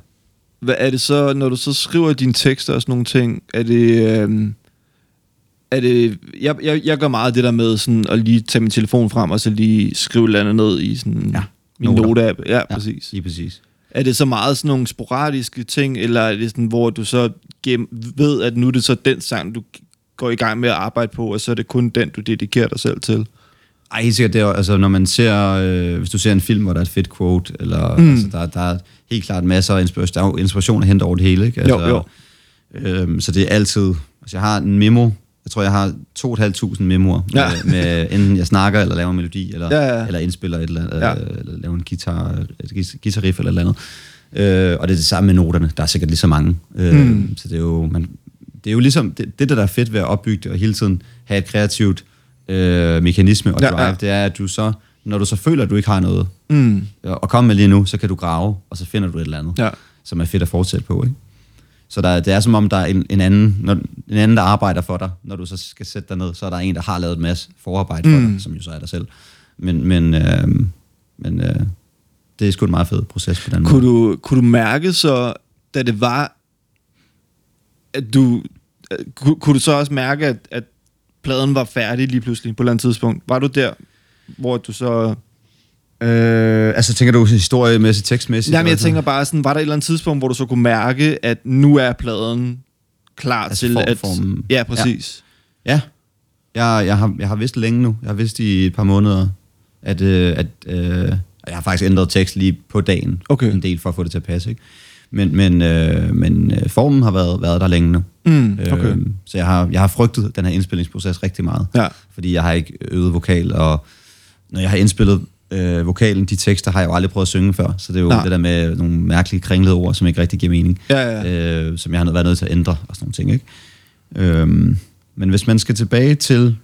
Speaker 2: Hvad er det så, når du så skriver dine tekster og sådan nogle ting, er det... Øhm, er det jeg, jeg, jeg gør meget det der med sådan at lige tage min telefon frem og så lige skrive et eller andet ned i sådan
Speaker 3: Ja,
Speaker 2: min note-app. Ja, ja,
Speaker 3: Ja,
Speaker 2: præcis.
Speaker 3: Lige præcis.
Speaker 2: Er det så meget sådan nogle sporadiske ting, eller er det sådan, hvor du så ved, at nu er det så den sang, du går i gang med at arbejde på, og så er det kun den, du dedikerer dig selv til?
Speaker 3: Ej, helt sikkert, det er, altså, når man ser, øh, hvis du ser en film, hvor der er et fedt quote, eller
Speaker 2: Mm.
Speaker 3: altså, der, der er helt klart masser af inspiration, der er inspiration at hente over det hele, ikke? Altså,
Speaker 2: Jo, jo.
Speaker 3: Øhm, så det er altid, altså jeg har en memo, jeg tror, jeg har 2.500 memoer,
Speaker 2: Ja.
Speaker 3: med, med, enten jeg snakker, eller laver en melodi, eller,
Speaker 2: Ja, ja.
Speaker 3: eller indspiller et eller andet,
Speaker 2: Ja.
Speaker 3: ja. eller laver en guitar, guitarriff eller et eller andet. Øh, og det er det samme med noterne, der er sikkert lige så mange. Øh,
Speaker 2: Mm.
Speaker 3: Så det er jo, man, det er jo ligesom, det, det der er fedt ved at opbygge det, og hele tiden have et kreativt øh, mekanisme og drive,
Speaker 2: ja.
Speaker 3: ja, det er, at du så, når du så føler, at du ikke har noget
Speaker 2: Mm.
Speaker 3: at komme med lige nu, så kan du grave, og så finder du et eller andet,
Speaker 2: Ja.
Speaker 3: som er fedt at fortsætte på. Ikke? Så der, det er som om, der er en, en, anden, når, en anden, der arbejder for dig. Når du så skal sætte dig ned, så er der en, der har lavet en masse forarbejde for
Speaker 2: Mm.
Speaker 3: dig, som jo så er dig selv. Men, men, øh, men øh, det er sgu en meget fed proces på den
Speaker 2: Kunne
Speaker 3: måde.
Speaker 2: du, kunne du mærke så, da det var, at du... øh, Kunne, kunne du så også mærke, at, at pladen var færdig lige pludselig på et eller andet tidspunkt? Var du der, hvor du så...
Speaker 3: Øh, altså tænker du historiemæssigt, tekstmæssigt?
Speaker 2: Jamen, jeg tænker bare sådan, var der et eller andet tidspunkt, hvor du så kunne mærke, at nu er pladen klar
Speaker 3: Altså
Speaker 2: til at...
Speaker 3: formen.
Speaker 2: Ja, præcis.
Speaker 3: Ja. Jeg, jeg, har, jeg har vidst længe nu. Jeg har vidst i et par måneder, at, øh, at øh, jeg har faktisk ændret tekst lige på dagen.
Speaker 2: Okay.
Speaker 3: En del for at få det til at passe, ikke? Men, men, øh, men øh, formen har været, været der længe nu.
Speaker 2: Mm, okay.
Speaker 3: Øh, så jeg har, jeg har frygtet den her indspillingsproces rigtig meget.
Speaker 2: Ja.
Speaker 3: Fordi jeg har ikke øvet vokal, og når jeg har indspillet øh, vokalen, de tekster har jeg jo aldrig prøvet at synge før. Så det er jo
Speaker 2: Nej.
Speaker 3: det der med nogle mærkelige kringlede ord, som ikke rigtig giver mening.
Speaker 2: Ja, ja.
Speaker 3: Øh, som jeg har været nødt til at ændre og sådan nogle ting. Ikke? Øhm, men hvis man skal tilbage til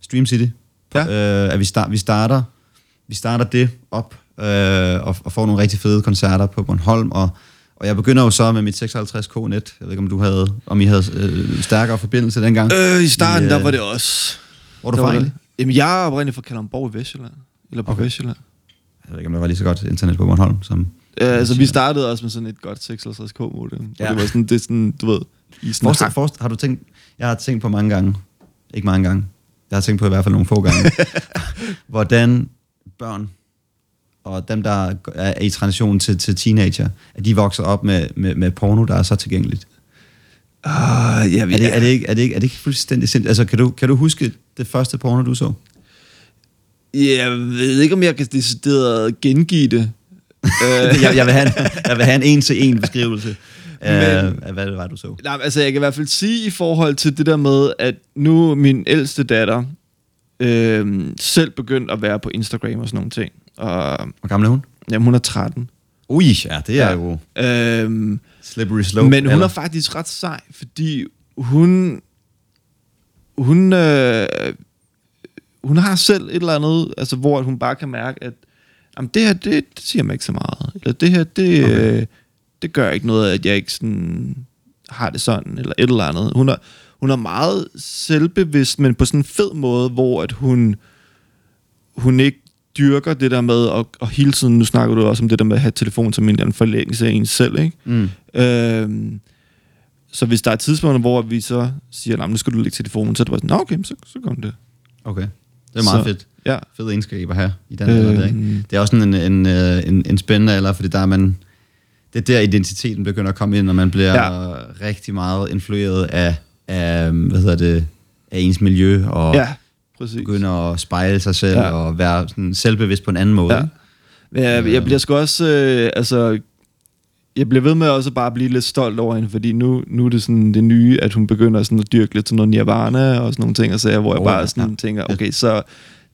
Speaker 3: Stream City,
Speaker 2: Ja.
Speaker 3: øh, at vi, start, vi, starter, vi starter det op øh, og, og får nogle rigtig fede koncerter på Bornholm, og, og jeg begynder jo så med mit 56K net. Jeg ved ikke, om du havde, om I havde øh, stærkere forbindelse dengang.
Speaker 2: Øh, I starten,
Speaker 3: I,
Speaker 2: der
Speaker 3: øh,
Speaker 2: var det også...
Speaker 3: Hvor du
Speaker 2: der
Speaker 3: fra?
Speaker 2: Jamen, jeg er oprindeligt fra Kalundborg i Vestjylland. Eller på okay. Vestjylland.
Speaker 3: Jeg ved ikke, om der var lige så godt internet på Bornholm, som...
Speaker 2: Øh, altså, vi startede også med sådan et godt 56k modem. Ja.
Speaker 3: Ja.
Speaker 2: Og det var sådan, det er sådan, du ved, i sådan
Speaker 3: Forestil,
Speaker 2: hak.
Speaker 3: forestil, har du tænkt... Jeg har tænkt på mange gange, ikke mange gange, jeg har tænkt på i hvert fald nogle få gange, hvordan børn og dem, der er i transition til, til teenager, at de vokser op med, med, med porno, der er så tilgængeligt.
Speaker 2: Ah, ja,
Speaker 3: Er det, er, det ikke, er, det ikke, er det ikke fuldstændig sindssygt? Altså, kan du, kan du huske det første porno, du så?
Speaker 2: Jeg ved ikke, om jeg kan decideret gengive det. øh,
Speaker 3: jeg, jeg, vil have en, jeg vil have en en-til-en beskrivelse af,
Speaker 2: Men-
Speaker 3: af, hvad det var, du så.
Speaker 2: nej, altså, jeg kan i hvert fald sige i forhold til det der med, at nu min ældste datter øh, selv begyndt at være på Instagram og sådan nogle ting. Og
Speaker 3: Hvor gammel er hun?
Speaker 2: jamen, hun er 13.
Speaker 3: Ui, ja, det er
Speaker 2: Ja.
Speaker 3: jo
Speaker 2: Øh,
Speaker 3: slippery slope.
Speaker 2: Men hun
Speaker 3: eller?
Speaker 2: er faktisk ret sej, fordi hun... Hun... Øh, hun har selv et eller andet, altså hvor hun bare kan mærke, at jamen, det her, det, det siger mig ikke så meget. Eller det her, det,
Speaker 3: Okay.
Speaker 2: øh, det gør ikke noget, at jeg ikke sådan har det sådan, eller et eller andet. Hun er, hun er meget selvbevidst, men på sådan en fed måde, hvor at hun, hun ikke dyrker det der med, og, og hele tiden, nu snakker du også om det der med at have telefon som en anden forlængelse af ens selv, ikke?
Speaker 3: Mm.
Speaker 2: Øhm, så hvis der er tidspunkter, hvor vi så siger, "Nå, men nu skal du lægge telefonen, så er det bare sådan, Nå, okay, så, så gør det.
Speaker 3: Okay, det er meget
Speaker 2: Så-
Speaker 3: fedt.
Speaker 2: Ja.
Speaker 3: Fed egenskab at have i den alder der, ikke?
Speaker 2: Øhm,
Speaker 3: Det er også sådan en, en, øh, en, en spændende alder, fordi der er man... Det er der identiteten begynder at komme ind, når man bliver
Speaker 2: Ja.
Speaker 3: rigtig meget influeret af, af, hvad hedder det, af ens miljø, og ja.
Speaker 2: præcis.
Speaker 3: begynder at spejle sig selv,
Speaker 2: Ja.
Speaker 3: og være sådan selvbevidst på en anden måde.
Speaker 2: Ja. Men jeg, jeg bliver sgu også, øh, altså, jeg bliver ved med også bare at blive lidt stolt over hende, fordi nu, nu er det sådan det nye, at hun begynder sådan at dyrke lidt til noget nirvana og sådan nogle ting, og så hvor jeg
Speaker 3: Oh,
Speaker 2: bare
Speaker 3: ja.
Speaker 2: sådan tænker, okay, så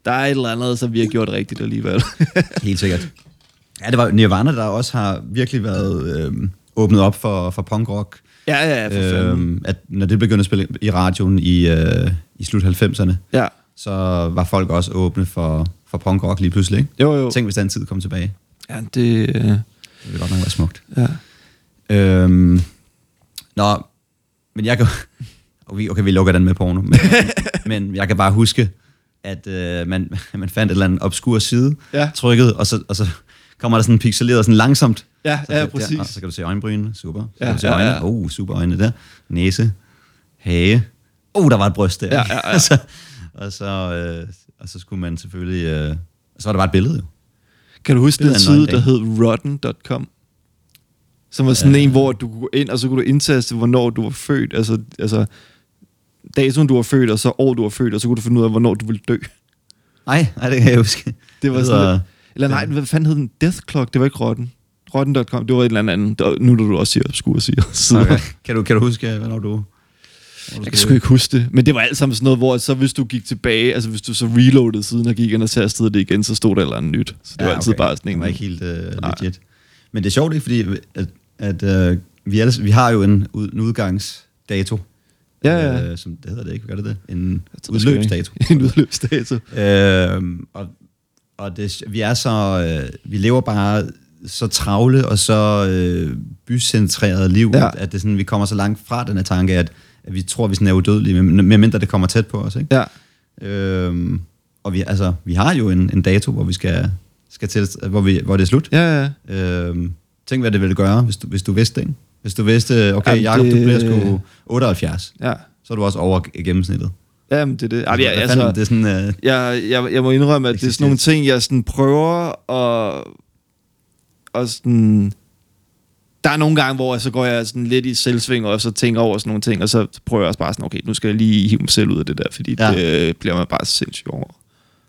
Speaker 2: der er et eller andet, som vi har gjort rigtigt alligevel.
Speaker 3: Helt sikkert. Ja, det var Nirvana, der også har virkelig været øh, åbnet op for, for punkrock.
Speaker 2: ja, ja, ja, for fanden.
Speaker 3: Øh, at når det begyndte at spille i radioen i, øh, i slut 90'erne,
Speaker 2: Ja,
Speaker 3: så var folk også åbne for, for punkrock lige pludselig. Ikke?
Speaker 2: jo, jo.
Speaker 3: Tænk, hvis den tid kom tilbage.
Speaker 2: Ja, det, øh,
Speaker 3: Det ville godt nok være smukt.
Speaker 2: ja.
Speaker 3: Øhm, nå, men jeg kan... Okay, okay, vi lukker den med porno. Men, men jeg kan bare huske, at øh, man, man fandt et eller andet obskur side,
Speaker 2: Ja.
Speaker 3: trykket, og så, og så kommer der sådan pixeleret sådan langsomt.
Speaker 2: Ja,
Speaker 3: Så,
Speaker 2: ja,
Speaker 3: der,
Speaker 2: præcis.
Speaker 3: og så kan du se øjenbrynene, super. Så
Speaker 2: Ja,
Speaker 3: kan du se
Speaker 2: ja,
Speaker 3: øjnene,
Speaker 2: ja.
Speaker 3: oh, super øjne der. Næse, hage. Oh, der var et bryst der.
Speaker 2: Ja, ja, ja.
Speaker 3: og, så, og, så, øh, og så skulle man selvfølgelig... Øh, så var der bare et billede jo.
Speaker 2: Kan du huske den side, der hed rotten.com? Som var sådan
Speaker 3: Øh.
Speaker 2: en, hvor du kunne gå ind, og så kunne du indtaste, hvornår du var født. Altså, altså datoen, du var født, og så år, du var født, og så kunne du finde ud af, hvornår du ville dø.
Speaker 3: Nej, nej, det kan jeg huske.
Speaker 2: Det var sådan lidt, Eller nej, hvad fanden hed den? Death Clock, det var ikke rotten. Rotten.com, det var et eller andet. Nu er du også siger, skulle sige. Så.
Speaker 3: Okay. Kan, du, kan du huske, hvornår du...
Speaker 2: Jeg kan sgu ikke huske det. Men det var alt sammen sådan noget, hvor så hvis du gik tilbage, altså hvis du så reloadede siden og gik ind og tastede det igen, så stod der eller andet nyt. Så det var altid bare sådan en...
Speaker 3: Det var ikke helt uh,
Speaker 2: Nej.
Speaker 3: legit. Men det er sjovt, ikke? Fordi at, at uh, vi, ellers, vi har jo en, ud, en udgangsdato.
Speaker 2: Ja, ja.
Speaker 3: Øh, som det hedder det ikke, gør det det? En udløbsdato.
Speaker 2: en udløbsdato.
Speaker 3: Øhm, og og det, vi er så, øh, vi lever bare så travle og så øh, bycentreret liv,
Speaker 2: Ja.
Speaker 3: ja. at det sådan, vi kommer så langt fra den her tanke, at, at vi tror, at vi sådan er udødelige, med, med mindre det kommer tæt på os. Ikke?
Speaker 2: Ja.
Speaker 3: Øhm, og vi, altså, vi har jo en, en dato, hvor vi skal, skal til, hvor, vi, hvor det er slut.
Speaker 2: Ja, ja.
Speaker 3: Øhm, tænk, hvad det ville gøre, hvis du, hvis du vidste det. Hvis du vidste, okay,
Speaker 2: Jamen,
Speaker 3: Jacob,
Speaker 2: det-
Speaker 3: du bliver sgu 78,
Speaker 2: Ja.
Speaker 3: så er du også over gennemsnittet.
Speaker 2: Jamen, det er det. Ej,
Speaker 3: Hvad
Speaker 2: ja,
Speaker 3: fanden,
Speaker 2: altså,
Speaker 3: det er sådan, øh,
Speaker 2: jeg, jeg, jeg må indrømme, at det er sådan nogle
Speaker 3: Eksistens.
Speaker 2: ting, jeg sådan prøver at... Og sådan, der er nogle gange, hvor så går jeg sådan lidt i selvsving, og så tænker over sådan nogle ting, og så prøver jeg også bare sådan, okay, nu skal jeg lige hive mig selv ud af det der, fordi ja. Det bliver man bare sindssygt over.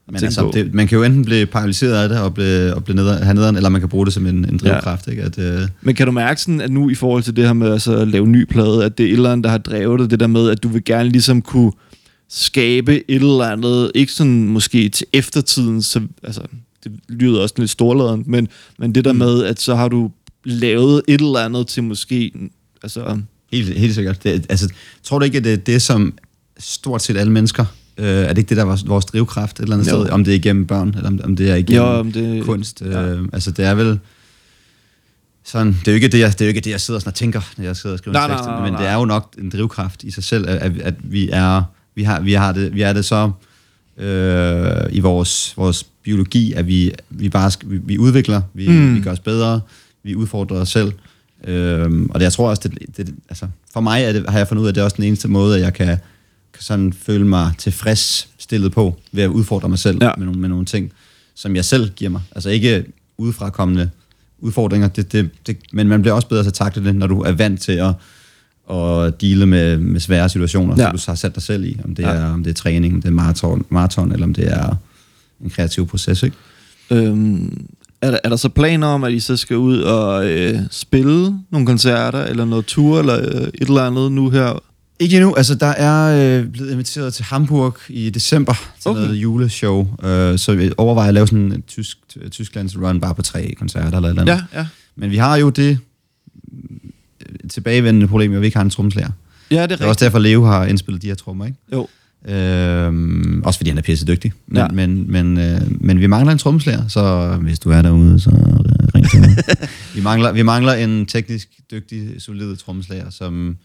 Speaker 3: Men altså,
Speaker 2: på.
Speaker 3: det, man kan jo enten blive paralyseret af det og, blive, og blive neder, have nederen, eller man kan bruge det som en, en drivkraft. Ja. Ikke? At, øh,
Speaker 2: Men kan du mærke sådan, at nu i forhold til det her med altså, at lave ny plade, at det er et eller andet, der har drevet dig, det der med, at du vil gerne ligesom kunne skabe et eller andet, ikke sådan måske til eftertiden, så, altså, det lyder også lidt storladent, men, men det der
Speaker 3: Mm.
Speaker 2: med, at så har du lavet et eller andet til måske, altså,
Speaker 3: helt, helt sikkert. Det, altså, tror du ikke, at det er det, som stort set alle mennesker, øh, er det ikke det, der er vores, drivkraft et eller andet
Speaker 2: Jo.
Speaker 3: sted? Om det er igennem børn, eller om, om det er igennem
Speaker 2: jo, om det,
Speaker 3: kunst.
Speaker 2: ja.
Speaker 3: Øh, altså, det er vel sådan, det er jo ikke det, jeg, det er jo ikke det, jeg sidder sådan og tænker, når jeg sidder og skriver
Speaker 2: Nej,
Speaker 3: en tekst,
Speaker 2: nej,
Speaker 3: men
Speaker 2: nej.
Speaker 3: det er jo nok en drivkraft i sig selv, at, at, vi er, vi har, vi har det, vi er det så øh, i vores, vores biologi, at vi, vi bare vi, vi udvikler, vi,
Speaker 2: mm.
Speaker 3: vi gør os bedre, vi udfordrer os selv. Øhm, og det, jeg tror også, det, det, altså, for mig er det, har jeg fundet ud af, at det er også den eneste måde, at jeg kan, kan sådan føle mig tilfreds stillet på, ved at udfordre mig selv
Speaker 2: Ja.
Speaker 3: med, nogle, med nogle ting, som jeg selv giver mig. Altså ikke udefrakommende udfordringer, det, det, det, men man bliver også bedre til at takle det, når du er vant til at, at dele med, med svære situationer,
Speaker 2: Ja.
Speaker 3: som du har sat dig selv i. Om det,
Speaker 2: ja.
Speaker 3: er, om det er træning, om det er maraton, maraton eller om det er en kreativ proces. Ikke?
Speaker 2: Øhm, er, der, er der så planer om, at I så skal ud og øh, spille nogle koncerter, eller noget tour, eller øh, et eller andet nu her?
Speaker 3: Ikke endnu. Altså, der er øh, blevet inviteret til Hamburg i december til
Speaker 2: Okay.
Speaker 3: noget juleshow. Øh, så vi overvejer at lave sådan en tysk, Tysklands run bare på tre koncerter eller et eller andet.
Speaker 2: Ja, ja.
Speaker 3: Men vi har jo det øh, tilbagevendende problem, at vi ikke har en tromslærer.
Speaker 2: Ja, det er
Speaker 3: Det er også
Speaker 2: rigtigt.
Speaker 3: derfor, Leo har indspillet de her trommer, ikke?
Speaker 2: Jo.
Speaker 3: Øhm, også fordi han er pisse dygtig. Men,
Speaker 2: Ja.
Speaker 3: men, men, øh, men vi mangler en tromslærer, så hvis du er derude, så øh, ring til mig. vi, mangler, vi mangler en teknisk dygtig, solid tromslærer, som,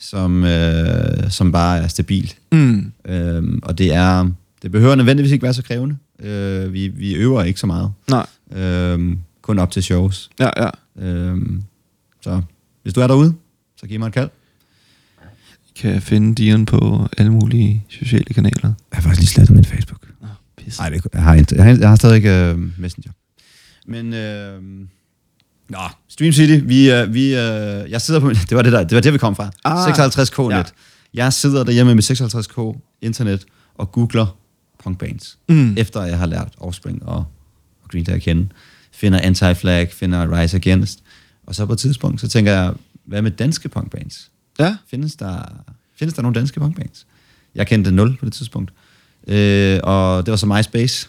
Speaker 3: som, øh, som bare er stabil.
Speaker 2: Mm.
Speaker 3: Øhm, og det er det behøver nødvendigvis ikke være så krævende. Øh, vi, vi øver ikke så meget.
Speaker 2: Nej,
Speaker 3: Øhm, kun op til shows.
Speaker 2: ja, ja.
Speaker 3: Øhm, så hvis du er derude, så giv mig et kald.
Speaker 2: Kan jeg finde Dion på alle mulige sociale kanaler?
Speaker 3: Jeg har faktisk lige slettet min Facebook.
Speaker 2: Nå, pis.
Speaker 3: Nej, jeg har, jeg har, jeg har stadig ikke øh, Messenger. Men, øh, nå, Stream City, vi, øh, vi, øh, jeg sidder på, min- det var det der, det var det, vi kom fra.
Speaker 2: Ah,
Speaker 3: 56k net.
Speaker 2: ja.
Speaker 3: Jeg sidder derhjemme med 56k internet og googler punkbands,
Speaker 2: Mm.
Speaker 3: efter jeg har lært Offspring og, og Green Day at kende. Finder Anti-Flag, finder Rise Against. Og så på et tidspunkt, så tænker jeg, hvad med danske punkbands?
Speaker 2: Ja,
Speaker 3: Findes der, findes der nogle danske punkbands? Jeg kendte nul på det tidspunkt. Øh, og det var så MySpace.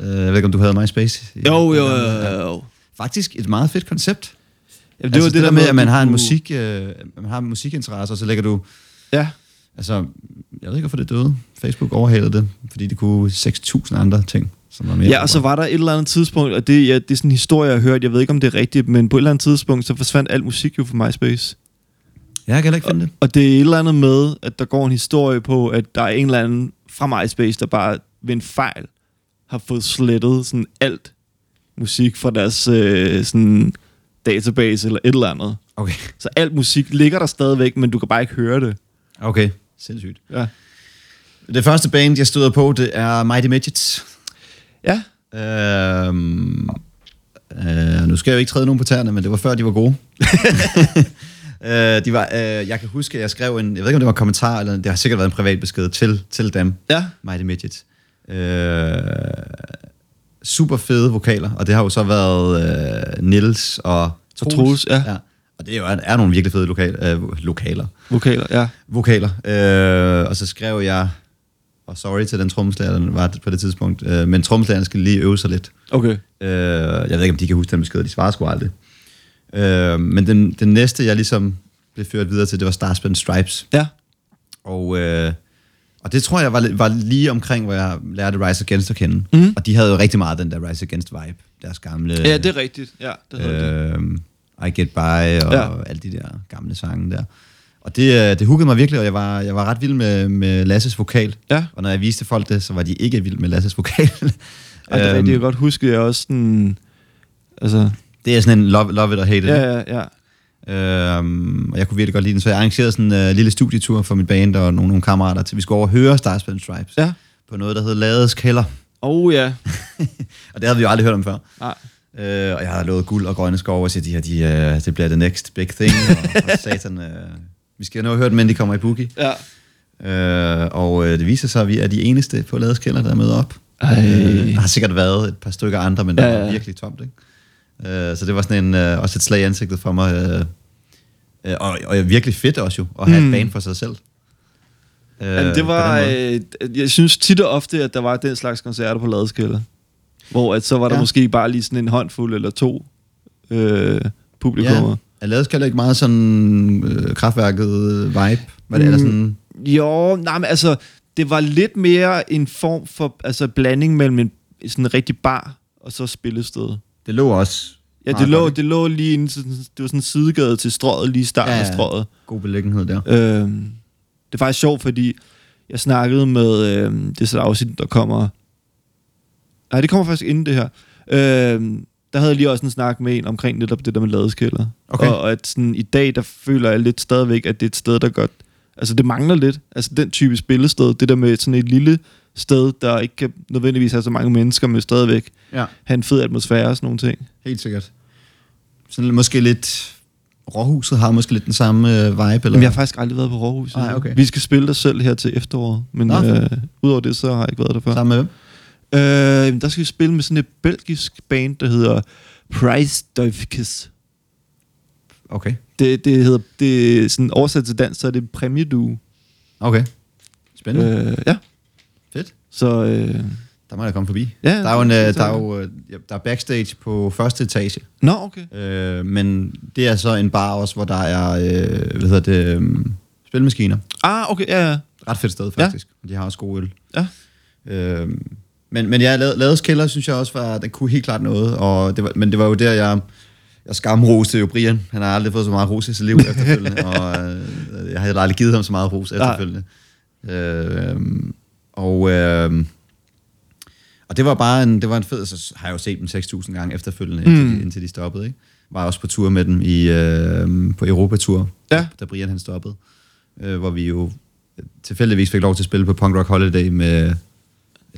Speaker 3: Øh, jeg ved ikke, om du havde MySpace?
Speaker 2: jo, jo, jo, jo.
Speaker 3: Faktisk et meget fedt koncept.
Speaker 2: Jamen,
Speaker 3: Det, altså, det, det der med, at man har en musik, øh, man har en musikinteresse, og så lægger du...
Speaker 2: Ja,
Speaker 3: Altså, jeg ved ikke, hvorfor det døde. Facebook overhalede det, fordi det kunne 6.000 andre ting, som var mere...
Speaker 2: ja, og så var der et eller andet tidspunkt, og det, ja, det er sådan en historie, jeg har hørt, jeg ved ikke, om det er rigtigt, men på et eller andet tidspunkt, så forsvandt al musik jo fra MySpace.
Speaker 3: Jeg kan heller ikke finde det.
Speaker 2: Og det er et eller andet med, at der går en historie på, at der er en eller anden fra MySpace, der bare ved en fejl har fået slettet sådan alt musik fra deres øh, sådan database eller et eller andet.
Speaker 3: Okay.
Speaker 2: Så alt musik ligger der stadigvæk, men du kan bare ikke høre det.
Speaker 3: Okay, sindssygt.
Speaker 2: Ja.
Speaker 3: Det første band, jeg støder på, det er Mighty Midgets.
Speaker 2: Ja.
Speaker 3: Øhm, øh, nu skal jeg jo ikke træde nogen på tæerne, men det var før, de var gode. øh, de var, øh, jeg kan huske, at jeg skrev en, jeg ved ikke, om det var en kommentar, eller det har sikkert været en privat besked til, til dem,
Speaker 2: Ja.
Speaker 3: Mighty Midgets. Øh, super fede vokaler, og det har jo så været øh, Nils og Troels.
Speaker 2: Troels, ja.
Speaker 3: ja. Og det er jo er, er nogle virkelig fede lokal, øh, lokaler
Speaker 2: Vokaler, ja.
Speaker 3: vokaler. Øh, og så skrev jeg, og sorry til den trommeslager, der var på det tidspunkt, øh, men trommeslageren skal lige øve sig lidt.
Speaker 2: Okay.
Speaker 3: Øh, jeg ved ikke, om de kan huske den besked, de svarer sgu aldrig. Øh, men den, den næste, jeg ligesom blev ført videre til, det var Stars and Stripes.
Speaker 2: Ja.
Speaker 3: Og, øh, og det tror jeg var, var lige omkring, hvor jeg lærte Rise Against at kende.
Speaker 2: Mhm.
Speaker 3: Og de havde jo rigtig meget den der Rise Against vibe. deres gamle...
Speaker 2: Ja, det er rigtigt. Ja, det er rigtigt.
Speaker 3: Øhm, I Get By og
Speaker 2: Ja.
Speaker 3: alle de der gamle sange der. Og det, øh, det huggede mig virkelig, og jeg var, jeg var ret vild med, med Lasses vokal.
Speaker 2: Ja.
Speaker 3: Og når jeg viste folk det, så var de ikke vild med Lasses vokal.
Speaker 2: Ej, det er rigtigt. Jeg kan godt huske, jeg også sådan... Altså,
Speaker 3: det er sådan en love, love it or hate it.
Speaker 2: ja, ja, ja.
Speaker 3: Øhm, og jeg kunne virkelig godt lide den, så jeg arrangerede sådan en uh, lille studietur for mit band og nogle, nogle kammerater, til vi skulle over og høre Stars and Stripes
Speaker 2: Ja.
Speaker 3: på noget, der hed Lades Kælder.
Speaker 2: Oh ja.
Speaker 3: Og det havde vi jo aldrig hørt om før.
Speaker 2: Nej.
Speaker 3: Øh, og jeg havde lovet guld og grønne skove, og så de her, de, uh, det bliver the next big thing. og, og satan, uh, vi skal jo nå at høre den, men de kommer i boogie.
Speaker 2: Ja.
Speaker 3: Øh, og øh, det viser sig, at vi er de eneste på Lades Kælder, der er med op.
Speaker 2: Ej.
Speaker 3: Øh, der har sikkert været et par stykker andre, men det
Speaker 2: Ja,
Speaker 3: ja,
Speaker 2: ja.
Speaker 3: var virkelig tomt. Ikke? Øh, så det var sådan en, øh, også et slag i ansigtet for mig. Øh, øh, og, og virkelig fedt også jo, at have
Speaker 2: Mm.
Speaker 3: et band for sig selv. Øh,
Speaker 2: Men det var... Øh, jeg synes tit og ofte, at der var den slags koncerter på Ladeskælder. Hvor at så var der ja. Måske bare lige sådan en håndfuld eller to øh, publikummer.
Speaker 3: Ja, Kælder ikke meget sådan øh, kraftværket vibe? Var det, eller sådan,
Speaker 2: Jo, nej, men altså, det var lidt mere en form for altså, blanding mellem en sådan en rigtig bar og så spillested.
Speaker 3: Det lå også
Speaker 2: Ja, det lå, det lå lige inden, sådan- det var sådan en sidegade til strøget, lige i starten
Speaker 3: Ja,
Speaker 2: af strøget.
Speaker 3: god beliggenhed der.
Speaker 2: Øhm, det er faktisk sjovt, fordi jeg snakkede med øhm, det er så et afsnit, der kommer... Nej, det kommer faktisk inden det her. Øhm, der havde jeg lige også en snak med en omkring netop det der med ladeskælder.
Speaker 3: Okay.
Speaker 2: Og, og at sådan, i dag, der føler jeg lidt stadigvæk, at det er et sted, der godt... Altså, det mangler lidt. Altså, den type spillested. Det der med sådan et lille sted, der ikke kan nødvendigvis have så mange mennesker, men stadigvæk
Speaker 3: Ja,
Speaker 2: have en fed atmosfære og sådan nogle ting.
Speaker 3: helt sikkert. Sådan måske lidt... Råhuset har måske lidt den samme øh, vibe, eller?
Speaker 2: Men jeg har faktisk aldrig været på Råhus.
Speaker 3: Nej, okay.
Speaker 2: Vi skal spille der selv her til efteråret, men
Speaker 3: Nå,
Speaker 2: øh, udover det, så har jeg ikke været der før.
Speaker 3: Sammen med hvem?
Speaker 2: Øh, der skal vi spille med sådan et belgisk band, der hedder Price Døfkes.
Speaker 3: Okay.
Speaker 2: Det, det hedder, det sådan oversat til dansk, så er det præmiedue.
Speaker 3: Okay. Spændende. Øh.
Speaker 2: Ja. Så øh,
Speaker 3: Der må jeg komme forbi.
Speaker 2: Ja,
Speaker 3: der er jo, en, øh, der
Speaker 2: er
Speaker 3: jo øh, ja, der er backstage på første etage,
Speaker 2: Nå, okay.
Speaker 3: øh, men det er så en bar også, hvor der er, øh, hvad hedder det, øh, spilmaskiner.
Speaker 2: Ah, okay, ja, ja.
Speaker 3: Ret fedt sted,
Speaker 2: Ja.
Speaker 3: faktisk. De har også god øl.
Speaker 2: Ja.
Speaker 3: Øh, men, men ja, Lades Kælder, synes jeg også, var, den kunne helt klart noget, og det var, men det var jo der, jeg, jeg skamroste jo Brian. Han har aldrig fået så meget ros i sit liv efterfølgende, og øh, jeg havde aldrig givet ham så meget ros efterfølgende. Øh, og, øh, og det var bare en, det var en fed, så har jeg jo set dem 6.000 gange efterfølgende, mm. indtil, de, indtil de stoppede. Ikke? Var også på tur med dem i, øh, på Europatur,
Speaker 2: Ja.
Speaker 3: da Brian han stoppede, øh, hvor vi jo tilfældigvis fik lov til at spille på Punk Rock Holiday med...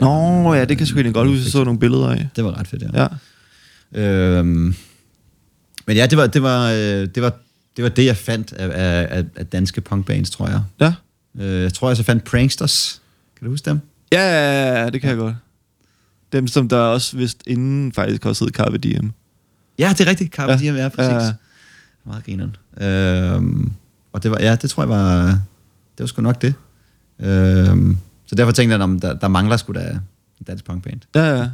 Speaker 2: Nå, ja, det kan sgu egentlig godt huske, jeg så nogle billeder af.
Speaker 3: Det var ret fedt, ja.
Speaker 2: Ja.
Speaker 3: Øhm, men ja, det var det, var, øh, det, var, det var det, jeg fandt af, af, af- af danske punkbands, tror jeg.
Speaker 2: Ja.
Speaker 3: Øh, jeg tror, jeg så fandt Pranksters. Kan du huske dem?
Speaker 2: Ja, det kan jeg godt. Dem, som der også vist inden faktisk også hed Carpe Diem.
Speaker 3: Ja, det er rigtigt. Carpe
Speaker 2: Ja.
Speaker 3: Diem, ja, præcis.
Speaker 2: Ja.
Speaker 3: Meget grineren. Øhm, og det var, ja, det tror jeg var, det var sgu nok det. Øhm, så derfor tænkte jeg, om der, der mangler sgu da en dansk punkband.
Speaker 2: Ja, ja.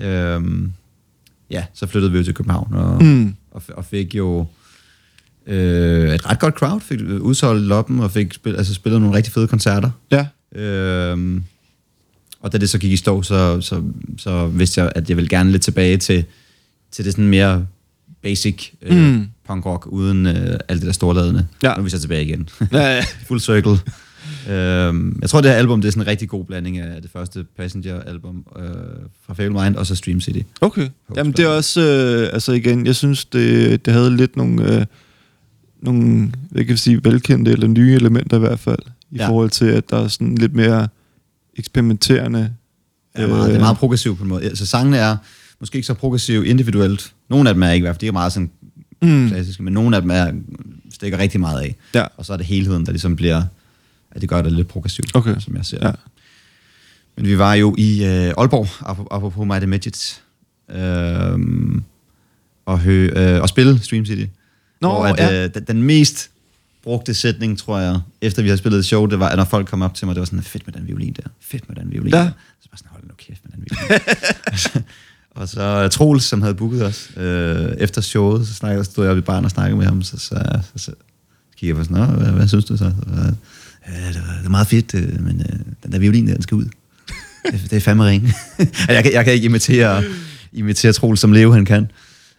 Speaker 3: Øhm, ja, så flyttede vi jo til København, og,
Speaker 2: Mm.
Speaker 3: og, og fik jo øh, et ret godt crowd, fik udsolgt loppen, og fik spil, altså spillet nogle rigtig fede koncerter.
Speaker 2: Ja.
Speaker 3: Øhm, og da det så gik i stå, så, så, så vidste jeg, at jeg ville gerne lidt tilbage til, til det sådan mere basic øh,
Speaker 2: Mm.
Speaker 3: punk rock, uden øh, alt det der storladende.
Speaker 2: Ja.
Speaker 3: Nu er vi så tilbage igen.
Speaker 2: Ja, ja.
Speaker 3: Full circle. øhm, jeg tror, det her album det er sådan en rigtig god blanding af det første Passenger-album øh, fra Fable Mind, og så Stream City.
Speaker 2: Okay. Jamen det er også, øh, altså igen, jeg synes, det, det havde lidt nogle, øh, nogle, hvad kan jeg sige, velkendte eller nye elementer i hvert fald, i
Speaker 3: Ja.
Speaker 2: ja. forhold til, at der er sådan lidt mere eksperimenterende.
Speaker 3: Det er, meget, det er meget progressiv på en måde. Altså sangene er måske ikke så progressiv individuelt. Nogle af dem er ikke i hvert fald, de er meget sådan
Speaker 2: mm.
Speaker 3: klassiske, men nogle af dem er, stikker rigtig meget af.
Speaker 2: Ja.
Speaker 3: Og så er det helheden, der ligesom bliver, at det gør det lidt progressivt,
Speaker 2: Okay.
Speaker 3: som jeg ser
Speaker 2: Ja.
Speaker 3: det. Men vi var jo i øh, Aalborg, apropos- apropos Mighty Midgets, øh, og, hø, øh, og spille Stream City.
Speaker 2: Nå,
Speaker 3: hvor at,
Speaker 2: ja.
Speaker 3: øh, den, den mest brugte sætning, tror jeg, efter vi har spillet et show, det var, at når folk kom op til mig, det var sådan, fedt med den violin der, fedt med den violin
Speaker 2: Ja.
Speaker 3: der. Så bare sådan, hold nu kæft med den violin. og, så, og så Troels, som havde booket os, øh, efter showet, så snakkede, stod jeg oppe i baren og snakkede med ham, så, så, så, så kiggede jeg på sådan, hvad, hvad synes du så? Så, øh, Ja, det, var, det er meget fedt, øh, men øh, den der violin der, den skal ud. Det, det er fandme ring. jeg, kan, jeg kan ikke imitere, imitere Troels som Leo, han kan.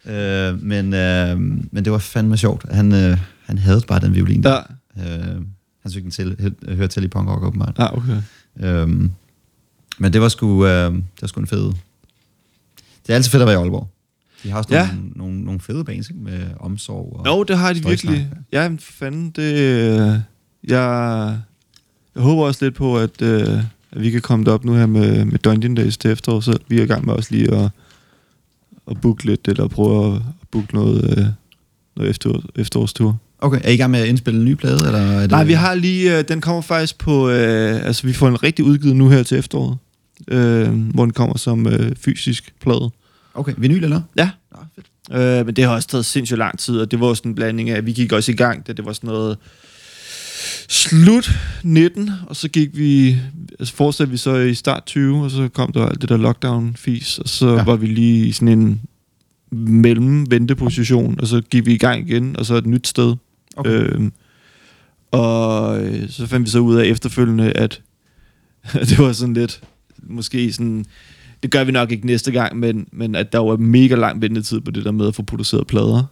Speaker 3: Øh, men, øh, men det var fandme sjovt. Han, øh, han havde bare den violin.
Speaker 2: Ja.
Speaker 3: Øh, han synes den til, hørte til i punk rock, åbenbart.
Speaker 2: Ja, okay.
Speaker 3: Øhm, men det var sgu, øh, det var sgu en fed... Det er altid fedt at være i Aalborg. De har også
Speaker 2: Ja.
Speaker 3: nogle, nogle, nogle fede bands, ikke? Med omsorg og...
Speaker 2: Jo, det har de virkelig. Ja, men for fanden, det... øh, Jeg, jeg håber også lidt på, at, øh, at vi kan komme derop nu her med, med Dungeon Days til efterår, så vi er i gang med også lige at, at booke lidt, eller prøve at booke noget, øh, noget efterår, efterårstur.
Speaker 3: Okay, er I i gang med at indspille en ny plade? Eller er det...
Speaker 2: Nej, vi har lige... Øh, den kommer faktisk på... Øh, altså, vi får en rigtig udgivet nu her til efteråret, øh, hvor den kommer som øh, fysisk plade.
Speaker 3: Okay, vinyl eller?
Speaker 2: Ja.
Speaker 3: Nå, fedt.
Speaker 2: Øh, men det har også taget sindssygt lang tid, og det var sådan en blanding af, vi gik også i gang, da det var sådan noget slut 19, og så gik vi, altså fortsatte vi så i start 20, og så kom der alt det der lockdown-fis, og så
Speaker 3: ja.
Speaker 2: var vi lige i sådan en mellem venteposition, og så gik vi i gang igen, og så et nyt sted.
Speaker 3: Okay.
Speaker 2: Øhm, og øh, så fandt vi så ud af efterfølgende, at det var sådan lidt, måske sådan, det gør vi nok ikke næste gang, men, men at der var mega lang ventetid på det der med at få produceret plader.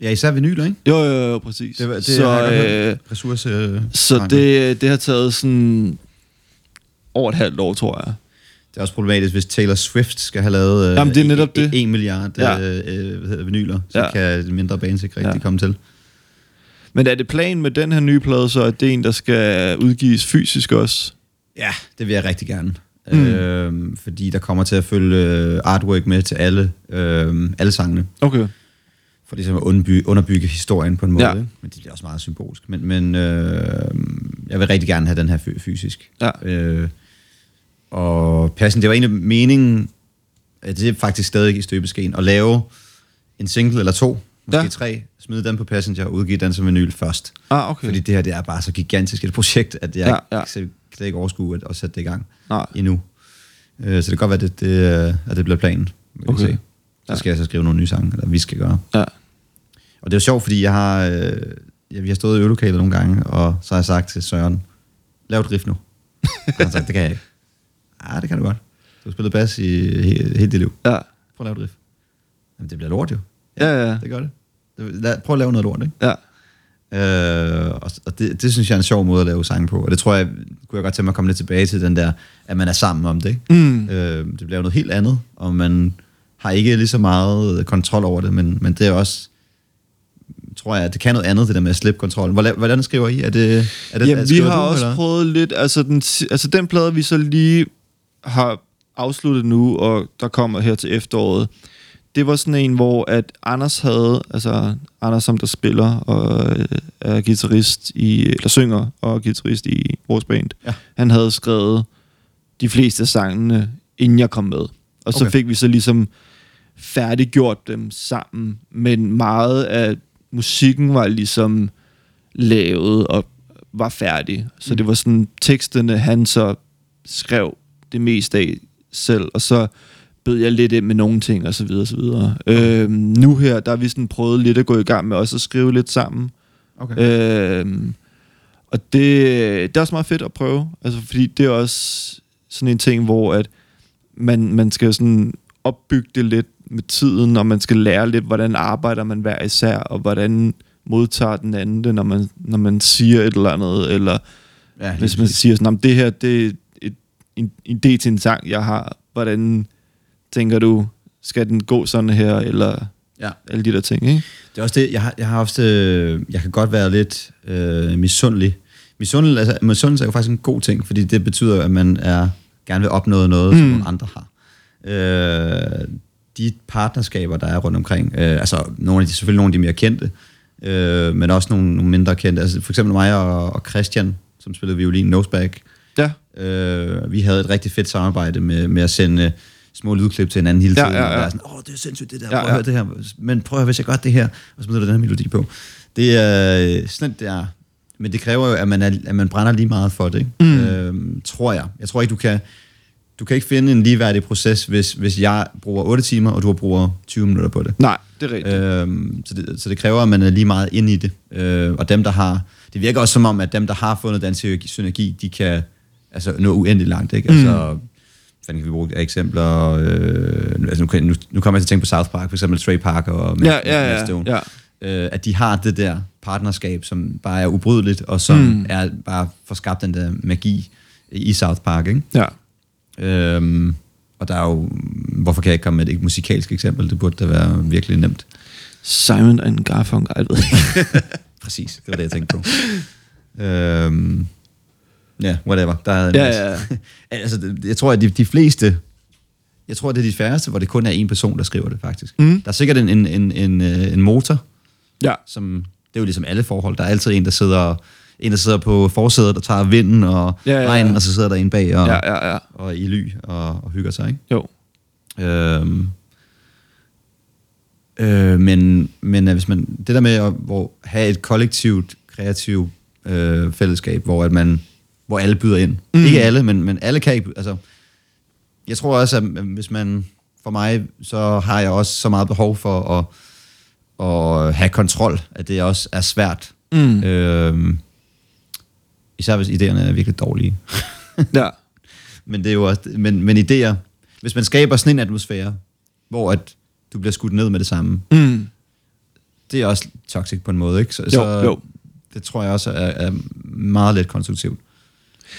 Speaker 3: Ja, især vinyler, ikke?
Speaker 2: Jo, jo, jo, præcis.
Speaker 3: Det det
Speaker 2: så øh.
Speaker 3: Ressource... øh,
Speaker 2: så det, det har taget sådan over et halvt år, tror jeg.
Speaker 3: Det er også problematisk, hvis Taylor Swift skal have lavet øh,
Speaker 2: Jamen, det er netop det.
Speaker 3: 1 milliard
Speaker 2: Ja.
Speaker 3: øh, øh, hvad hedder, vinyler, så
Speaker 2: Ja.
Speaker 3: kan mindre bands ikke rigtig
Speaker 2: Ja.
Speaker 3: komme til.
Speaker 2: Men er det planen med den her nye plade, så at det er en, der skal udgives fysisk også?
Speaker 3: Ja, det vil jeg rigtig gerne.
Speaker 2: Mm.
Speaker 3: Øh, fordi der kommer til at følge øh, artwork med til alle, øh, alle sangene.
Speaker 2: Okay.
Speaker 3: For ligesom at underbygge, underbygge historien på en måde.
Speaker 2: Ja.
Speaker 3: Men det er også meget symbolsk. Men, men øh, jeg vil rigtig gerne have den her fy- fysisk.
Speaker 2: Ja.
Speaker 3: Øh, og Passion, det var egentlig meningen, at det er faktisk stadig i støbeskeen, at lave en single eller to, måske
Speaker 2: Ja.
Speaker 3: tre, smide den på Passenger og udgive den som vinyl først.
Speaker 2: Ah, okay.
Speaker 3: Fordi det her det er bare så gigantisk et projekt, at jeg
Speaker 2: Ja,
Speaker 3: ja. Kan, kan ikke overskue at, at sætte det i gang
Speaker 2: Nej.
Speaker 3: endnu. Øh, så det kan godt være, at det, det, øh, at det bliver planen.
Speaker 2: Okay.
Speaker 3: se. Så
Speaker 2: Ja.
Speaker 3: skal jeg så skrive nogle nye sange, eller vi skal gøre.
Speaker 2: Ja.
Speaker 3: Og det er jo sjovt, fordi jeg har, øh, ja, vi har stået i øvelokalet nogle gange, og så har jeg sagt til Søren, lav et riff nu. og han har sagt, det kan jeg ikke. Ja, det kan du godt. Du har spillet bas i he- hele dit liv.
Speaker 2: Ja.
Speaker 3: Prøv at lave et riff. Jamen, det bliver lort jo.
Speaker 2: Ja, ja.
Speaker 3: Det gør det. lad, prøv at lave noget lort, ikke?
Speaker 2: Ja.
Speaker 3: Øh, og og det, det synes jeg er en sjov måde at lave sange på. Og det tror jeg, kunne jeg godt tænke mig at komme lidt tilbage til, den der, at man er sammen om det. Ikke?
Speaker 2: Mm.
Speaker 3: Øh, det bliver noget helt andet, og man har ikke lige så meget kontrol over det, men, men det er også, tror jeg, at det kan noget andet, det der med at slippe kontrollen. Hvordan, hvordan skriver I? Er det, er det,
Speaker 2: Jamen, vi
Speaker 3: skriver
Speaker 2: har
Speaker 3: du,
Speaker 2: også
Speaker 3: eller?
Speaker 2: prøvet lidt, altså den, altså den plade, vi så lige har afsluttet nu, og der kommer her til efteråret, det var sådan en, hvor at Anders havde, altså Anders som der spiller og øh, er guitarist i, eller synger og er guitarist i vores band,
Speaker 3: Ja.
Speaker 2: han havde skrevet de fleste af sangene, inden jeg kom med. Og så
Speaker 3: Okay.
Speaker 2: fik vi så ligesom færdiggjort dem sammen, men meget af musikken var ligesom lavet og var færdig. Så det var sådan, teksterne han så skrev det meste af selv, og så bød jeg lidt ind med nogle ting, og så videre, og så videre. Øhm, nu her, der har vi sådan prøvet lidt at gå i gang med også at skrive lidt sammen.
Speaker 3: Okay.
Speaker 2: Øhm, og det, det er også meget fedt at prøve, altså fordi det er også sådan en ting, hvor at man, man skal sådan opbygge det lidt med tiden, og man skal lære lidt, hvordan arbejder man hver især, og hvordan modtager den anden det, når man, når man siger et eller andet, eller
Speaker 3: ja,
Speaker 2: hvis man siger sådan, "Nå, det her det er et, en en idé til en sang, jeg har, hvordan tænker du, skal den gå sådan her, eller
Speaker 3: ja.
Speaker 2: alle de der ting, ikke?
Speaker 3: Det er også det, jeg har, jeg har ofte, øh, jeg kan godt være lidt øh, misundelig. Misundel, altså, misundelse er jo faktisk en god ting, fordi det betyder, at man er, gerne vil opnå noget, mm. som
Speaker 2: Mm.
Speaker 3: nogle andre har. Øh, de partnerskaber, der er rundt omkring, øh, altså nogle af de, selvfølgelig nogle af de mere kendte, øh, men også nogle, nogle mindre kendte. Altså for eksempel mig og, og Christian, som spillede violin, Noseback,
Speaker 2: Ja,
Speaker 3: Øh, vi havde et rigtig fedt samarbejde med, med at sende små lydklip til hinanden hele
Speaker 2: Ja,
Speaker 3: tiden.
Speaker 2: ja,
Speaker 3: og
Speaker 2: ja.
Speaker 3: være sådan, åh, det er sindssygt det der,
Speaker 2: Ja,
Speaker 3: prøv at
Speaker 2: ja.
Speaker 3: høre det her. Men prøv at høre, hvis jeg gør det her, og så smider du den her melodi på. Det er øh, sådan, det er. Men det kræver jo, at man, er, at man brænder lige meget for det, ikke?
Speaker 2: Mm.
Speaker 3: Øh, tror jeg. Jeg tror ikke, du kan, du kan ikke finde en ligeværdig proces, hvis, hvis jeg bruger 8 timer, og du bruger 20 minutter på det.
Speaker 2: nej, det er rigtigt.
Speaker 3: Øhm, så, det, så det kræver, at man er lige meget inde i det. Øh, og dem, der har... Det virker også som om, at dem, der har fundet den synergi, de kan altså, nå uendelig langt. Ikke? Altså, fanden kan vi bruge eksempler? Øh, altså nu, nu, nu kommer jeg til at tænke på South Park, for eksempel Trey Parker og Matt,
Speaker 2: Ja, ja, ja.
Speaker 3: Stone.
Speaker 2: ja.
Speaker 3: øh, at de har det der partnerskab, som bare er ubrydeligt, og som
Speaker 2: mm.
Speaker 3: er bare får skabt den der magi i South Park, ikke?
Speaker 2: ja.
Speaker 3: Øhm, og der er jo, hvorfor kan jeg ikke komme med et musikalsk eksempel? Det burde da være virkelig nemt.
Speaker 2: Simon and Garfunkel, jeg ved ikke.
Speaker 3: Præcis, det var det, jeg tænkte på. øhm, ja, whatever. Der er en
Speaker 2: Ja, ja, ja.
Speaker 3: altså, jeg tror, at de, de fleste, jeg tror, det er de færreste, hvor det kun er en person, der skriver det, faktisk.
Speaker 2: Mm.
Speaker 3: Der er sikkert en, en, en, en, øh, en motor,
Speaker 2: Ja.
Speaker 3: som, det er jo ligesom alle forhold. Der er altid en, der sidder, en, der sidder på forsædet og tager vinden og
Speaker 2: Ja, ja, ja.
Speaker 3: regnen, og så sidder der en bag og,
Speaker 2: Ja, ja, ja.
Speaker 3: og i ly og, og hygger sig, ikke?
Speaker 2: Jo.
Speaker 3: Øhm, øh, men men øh, hvis man, det der med at hvor, have et kollektivt, kreativt øh, fællesskab, hvor, at man, hvor alle byder ind.
Speaker 2: Mm.
Speaker 3: Ikke alle, men, men alle kan ikke... Altså, jeg tror også, at hvis man... For mig, så har jeg også så meget behov for at, at have kontrol, at det også er svært.
Speaker 2: Mm.
Speaker 3: Øhm, især hvis idéerne er virkelig dårlige.
Speaker 2: Ja.
Speaker 3: Men det er jo også, men, men idéer, hvis man skaber sådan en atmosfære, hvor at du bliver skudt ned med det samme,
Speaker 2: Mm.
Speaker 3: det er også toxic på en måde, ikke? Så,
Speaker 2: Jo,
Speaker 3: så
Speaker 2: jo.
Speaker 3: det tror jeg også er, er meget lidt konstruktivt.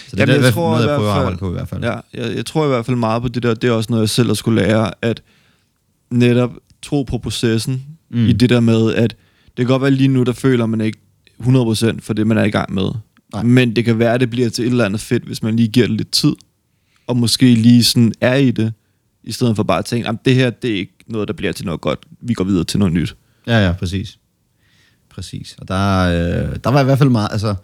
Speaker 3: Så det
Speaker 2: Jamen,
Speaker 3: er
Speaker 2: jeg
Speaker 3: det,
Speaker 2: tror
Speaker 3: noget, jeg prøver
Speaker 2: hvert
Speaker 3: at
Speaker 2: fald-
Speaker 3: arbejde på i hvert fald.
Speaker 2: Ja, jeg, jeg tror i hvert fald meget på det der. Det er også noget, jeg selv har skulle lære, at netop tro på processen mm. I det der med, at det kan godt være lige nu, der føler man ikke 100% for det, man er i gang med.
Speaker 3: Nej.
Speaker 2: Men det kan være, at det bliver til et eller andet fedt, hvis man lige giver det lidt tid, og måske lige sådan er i det, i stedet for bare at tænke, det her, det er ikke noget, der bliver til noget godt. Vi går videre til noget nyt.
Speaker 3: Ja, ja, præcis. Præcis. Og der, øh, der var i hvert fald meget, altså,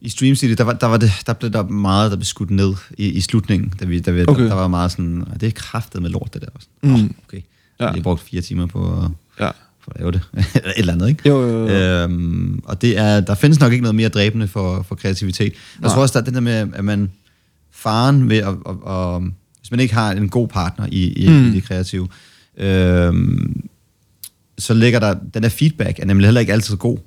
Speaker 3: i Stream City, der, var, der, var det, der blev der meget, der blev skudt ned i, i slutningen, da vi, da vi,
Speaker 2: Okay.
Speaker 3: der, der, var meget sådan, "Ej, det er kraftet med lort, det der. Også.
Speaker 2: Mm.
Speaker 3: Oh, okay.
Speaker 2: Ja.
Speaker 3: Ja. Jeg har brugt fire timer på at,
Speaker 2: Ja.
Speaker 3: for at lave det. Et eller andet, ikke?
Speaker 2: Jo, jo, jo.
Speaker 3: Øhm, og det er, der findes nok ikke noget mere dræbende for, for kreativitet. Jeg tror også, der er det der med, at man faren ved at, at, at, hvis man ikke har en god partner i, i,
Speaker 2: mm.
Speaker 3: i det kreative, øhm, så ligger der, den der feedback er nemlig heller ikke altid god.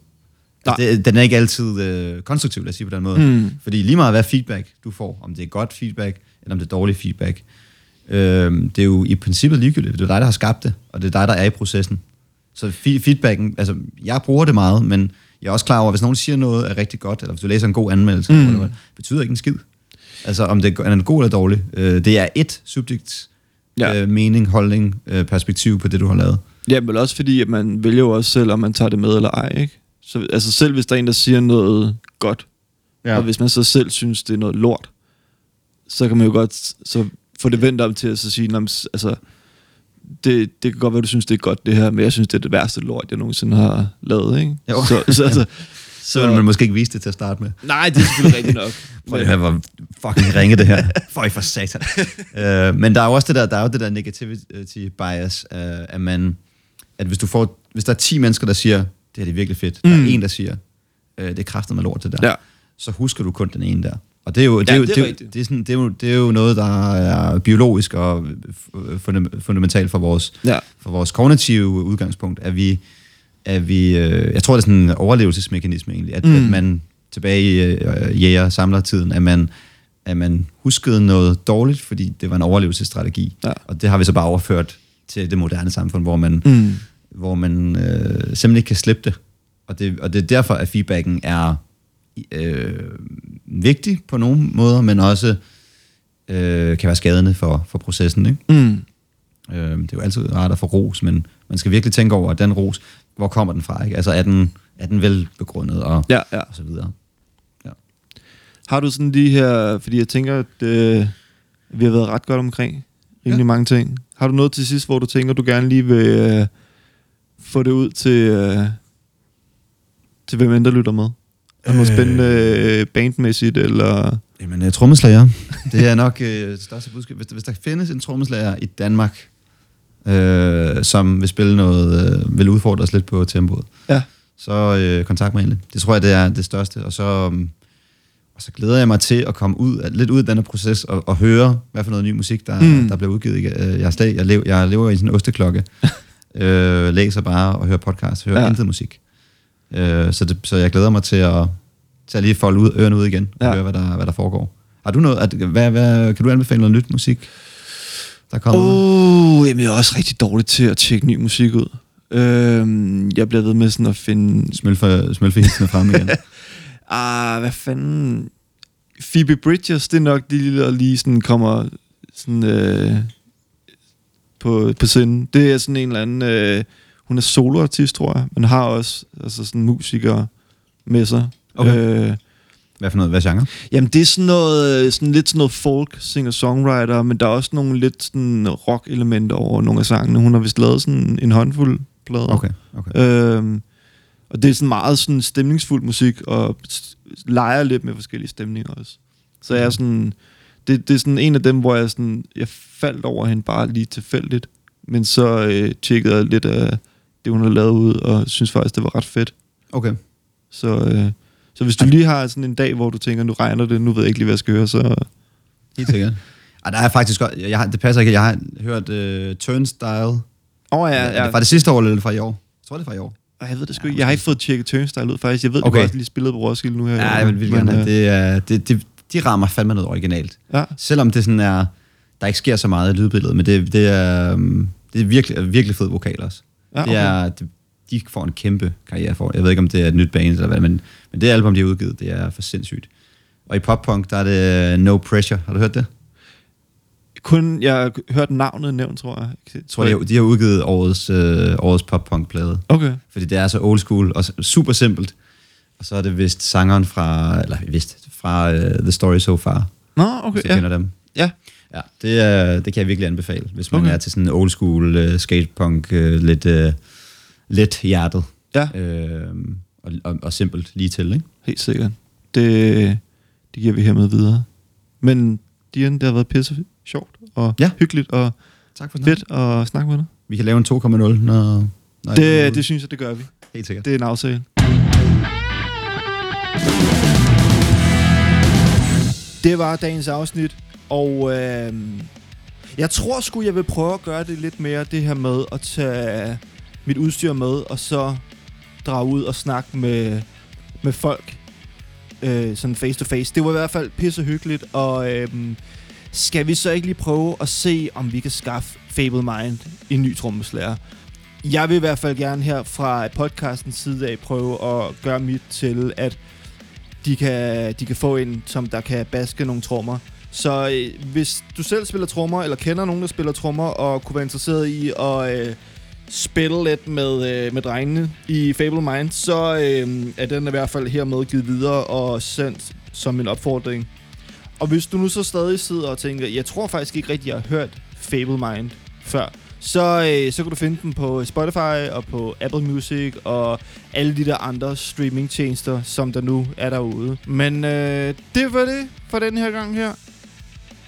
Speaker 2: Nej.
Speaker 3: Altså, det, den er ikke altid øh, konstruktiv, lad os sige på den måde.
Speaker 2: Mm.
Speaker 3: Fordi lige meget hvad feedback du får, om det er godt feedback, eller om det er dårlig feedback, øhm, det er jo i princippet ligegyldigt. Det er dig, der har skabt det, og det er dig, der er i processen. Så fe- feedbacken, altså jeg bruger det meget, men jeg er også klar over, at hvis nogen siger noget er rigtig godt, eller hvis du læser en god anmeldelse,
Speaker 2: Mm.
Speaker 3: eller betyder ikke en skid. Altså om det er en god eller dårlig. Øh, det er et subjekt,
Speaker 2: ja.
Speaker 3: øh, mening, holdning, øh, perspektiv på det, du har lavet.
Speaker 2: Ja, men også fordi, at man vælger jo også selv, om man tager det med eller ej, ikke? Så altså selv hvis der er en, der siger noget godt, ja. og hvis man så selv synes, det er noget lort, så kan man jo godt så få det vendt om til at så sige, "Nå, men s- altså, det, det kan godt være, du synes, det er godt det her, men jeg synes, det er det værste lort, jeg nogensinde har lavet, ikke?
Speaker 3: Jo.
Speaker 2: Så, så, altså,
Speaker 3: Så vil man måske ikke vise det til at starte med.
Speaker 2: Nej, det er selvfølgelig rigtigt nok.
Speaker 3: Prøv at høre, hvor fucking ringe det her. Føj for satan. uh, men der er jo også det der, der er jo det der negativity bias, uh, at man, at hvis du får, hvis der er 10 mennesker, der siger, det her det er virkelig fedt, der
Speaker 2: Mm.
Speaker 3: er en, der siger, uh, det er kraftet med lort, det der,
Speaker 2: Ja.
Speaker 3: så husker du kun den ene der. Og det er jo, det er jo,
Speaker 2: det er
Speaker 3: det det sådan, det, er jo, det er jo noget, der er biologisk og fu- fundam- fundamentalt for vores,
Speaker 2: Ja.
Speaker 3: for vores kognitive udgangspunkt, at vi, at vi øh, jeg tror, det er sådan en overlevelsesmekanisme egentlig, at,
Speaker 2: Mm.
Speaker 3: mm. at man tilbage i øh, jæger samlertiden, at man, at man huskede noget dårligt, fordi det var en overlevelsesstrategi.
Speaker 2: Ja.
Speaker 3: Og det har vi så bare overført til det moderne samfund, hvor man,
Speaker 2: Mm.
Speaker 3: Hvor man øh, simpelthen ikke kan slippe det. Og, det. og det er derfor, at feedbacken er øh, vigtig på nogle måder, men også øh, kan være skadende for, for processen. Ikke?
Speaker 2: Mm.
Speaker 3: Øh, det er jo altid rart at få ros, men man skal virkelig tænke over, at den ros, hvor kommer den fra? Ikke? Altså er den, er den velbegrundet og,
Speaker 2: Ja, ja.
Speaker 3: og så videre.
Speaker 2: Har du sådan de her, fordi jeg tænker, at øh, vi har været ret godt omkring rimelig ja.
Speaker 3: Ja.
Speaker 2: mange ting. Har du noget til sidst, hvor du tænker, du gerne lige vil øh, få det ud til, øh, til hvem end der lytter med? Er noget
Speaker 3: Øh.
Speaker 2: spændende øh, bandmæssigt, eller...
Speaker 3: Jamen, uh, trommeslager, det er nok det største budskab. Hvis, hvis der findes en trommeslager i Danmark, øh, som vil spille noget, øh, vil udfordre os lidt på tempoet,
Speaker 2: Ja.
Speaker 3: så øh, kontakt mig endelig. Det tror jeg, det er det største. Og så, um, og så glæder jeg mig til at komme ud, af- lidt ud af denne proces og, og høre, hvad for noget ny musik, der,
Speaker 2: Mm.
Speaker 3: der bliver udgivet. Øh, Jeg, er stadig, jeg, lever, jeg lever i sådan en osteklokke. øh, læser bare og hører podcast, hører
Speaker 2: Ja.
Speaker 3: intet musik. Øh, så, det, så jeg glæder mig til at, til at lige folde ud, ørerne ud igen og
Speaker 2: Ja.
Speaker 3: høre, hvad der, hvad der foregår. Har du noget, at, hvad, hvad, kan du anbefale noget nyt musik, der kommer?
Speaker 2: Oh, jamen jeg er også rigtig dårlig til at tjekke ny musik ud. Øhm, jeg bliver ved med sådan at finde...
Speaker 3: Smølfe, smølfe hilsene frem igen.
Speaker 2: Ah, hvad fanden... Phoebe Bridgers, det er nok de, der lige sådan kommer sådan, øh, på, på scenen. Det er sådan en eller anden... Øh, hun er soloartist, tror jeg, men har også altså sådan musikere med sig.
Speaker 3: Okay.
Speaker 2: Øh,
Speaker 3: Hvad for noget? Hvad genre?
Speaker 2: Jamen, det er sådan noget, sådan lidt sådan noget folk, singer-songwriter, men der er også nogle lidt sådan rock-elementer over nogle af sangene. Hun har vist lavet sådan en håndfuld plader.
Speaker 3: Okay, okay.
Speaker 2: Øhm, og det er sådan meget sådan stemningsfuld musik, og leger lidt med forskellige stemninger også. Så jeg er sådan, det, det er sådan en af dem, hvor jeg sådan, jeg faldt over hende bare lige tilfældigt, men så øh, tjekkede jeg lidt af det, hun har lavet ud, og synes faktisk, det var ret fedt.
Speaker 3: okay.
Speaker 2: Så, øh, så hvis du lige har sådan en dag, hvor du tænker, nu regner det, nu ved jeg ikke lige, hvad jeg skal høre, så...
Speaker 3: Helt sikkert. Ej, der er faktisk godt, jeg har, det passer ikke, jeg har hørt uh, Turnstile.
Speaker 2: Åh oh, ja,
Speaker 3: Er
Speaker 2: ja.
Speaker 3: det fra det sidste år, eller fra i år? Jeg tror, det er fra i år.
Speaker 2: Ej, Jeg ved det sgu
Speaker 3: Ja,
Speaker 2: ikke. Jeg har ikke fået tjekket Turnstile ud, faktisk. Jeg ved,
Speaker 3: Okay.
Speaker 2: du også lige spillet på Roskilde nu her.
Speaker 3: Ja, jeg vil virkelig
Speaker 2: Men,
Speaker 3: gerne.
Speaker 2: øh,
Speaker 3: Det, er, det, det, de rammer fandme noget originalt.
Speaker 2: Ja,
Speaker 3: Selvom det sådan er, der ikke sker så meget i lydbilledet, men det, det er, um, det er virkelig, virkelig fed vokal også.
Speaker 2: ja
Speaker 3: Det er, det, de får en kæmpe karriere for. Jeg ved ikke, om det er et nyt band eller hvad, men, men det album, de har udgivet, det er for sindssygt. Og i pop-punk, der er det No Pressure. Har du hørt det?
Speaker 2: Kun, jeg har hørt navnet nævnt, tror jeg.
Speaker 3: Jeg tror, har, de har udgivet årets, øh, årets pop-punk-plade.
Speaker 2: Okay.
Speaker 3: Fordi det er så old school og super simpelt. Og så er det vist sangeren fra, eller vist, fra uh, The Story So Far,
Speaker 2: Nå,
Speaker 3: okay, hvis du
Speaker 2: ja.
Speaker 3: kender dem.
Speaker 2: Ja,
Speaker 3: Ja, det, er, det kan jeg virkelig anbefale, hvis man
Speaker 2: Okay.
Speaker 3: er til sådan old school uh, skatepunk, uh, lidt, uh, lidt hjertet.
Speaker 2: ja,
Speaker 3: Uh, og, og, og simpelt lige til, ikke?
Speaker 2: helt sikkert. Det, det giver vi hermed videre. Men Dian, det har været pisse sjovt og
Speaker 3: Ja.
Speaker 2: hyggeligt og
Speaker 3: Tak for
Speaker 2: fedt at snakke med dig.
Speaker 3: Vi kan lave en 2,0, når... når
Speaker 2: Det, det synes jeg, det gør vi.
Speaker 3: helt sikkert.
Speaker 2: Det er en aftale. Det var dagens afsnit, og øh, jeg tror sgu, jeg vil prøve at gøre det lidt mere, det her med at tage mit udstyr med, og så drage ud og snakke med, med folk, øh, sådan face to face. Det var i hvert fald pisse hyggeligt, og øh, skal vi så ikke lige prøve at se, om vi kan skaffe Fable Mind en ny trommeslager? Jeg vil i hvert fald gerne her fra podcastens side af prøve at gøre mit til, at de kan, de kan få en, som der kan baske nogle trommer. Så øh, hvis du selv spiller trommer, eller kender nogen, der spiller trommer, og kunne være interesseret i at øh, spille lidt med, øh, med drengene i Fable Mind, så øh, er den i hvert fald hermed givet videre og sendt som en opfordring. Og hvis du nu så stadig sidder og tænker, jeg tror faktisk ikke rigtig, jeg har hørt Fable Mind før, så, øh, så kan du finde den på Spotify og på Apple Music og alle de der andre streamingtjenester, som der nu er derude. Men øh, det var det for den her gang her.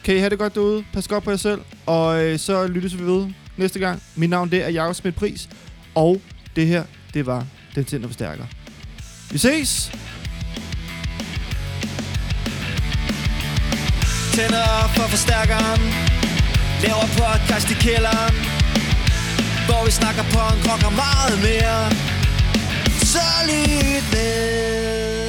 Speaker 2: Kan I have det godt derude. Pas godt på jer selv. Og øh, så lyttes vi ved næste gang. Mit navn det er Jakob Smidt Pris. Og det her, det var Den Tænder Forstærker. Vi ses!
Speaker 1: Tænder for forstærkeren Laver podcast i kælderen Hvor vi snakker punk, rock og meget mere. Så lyt med.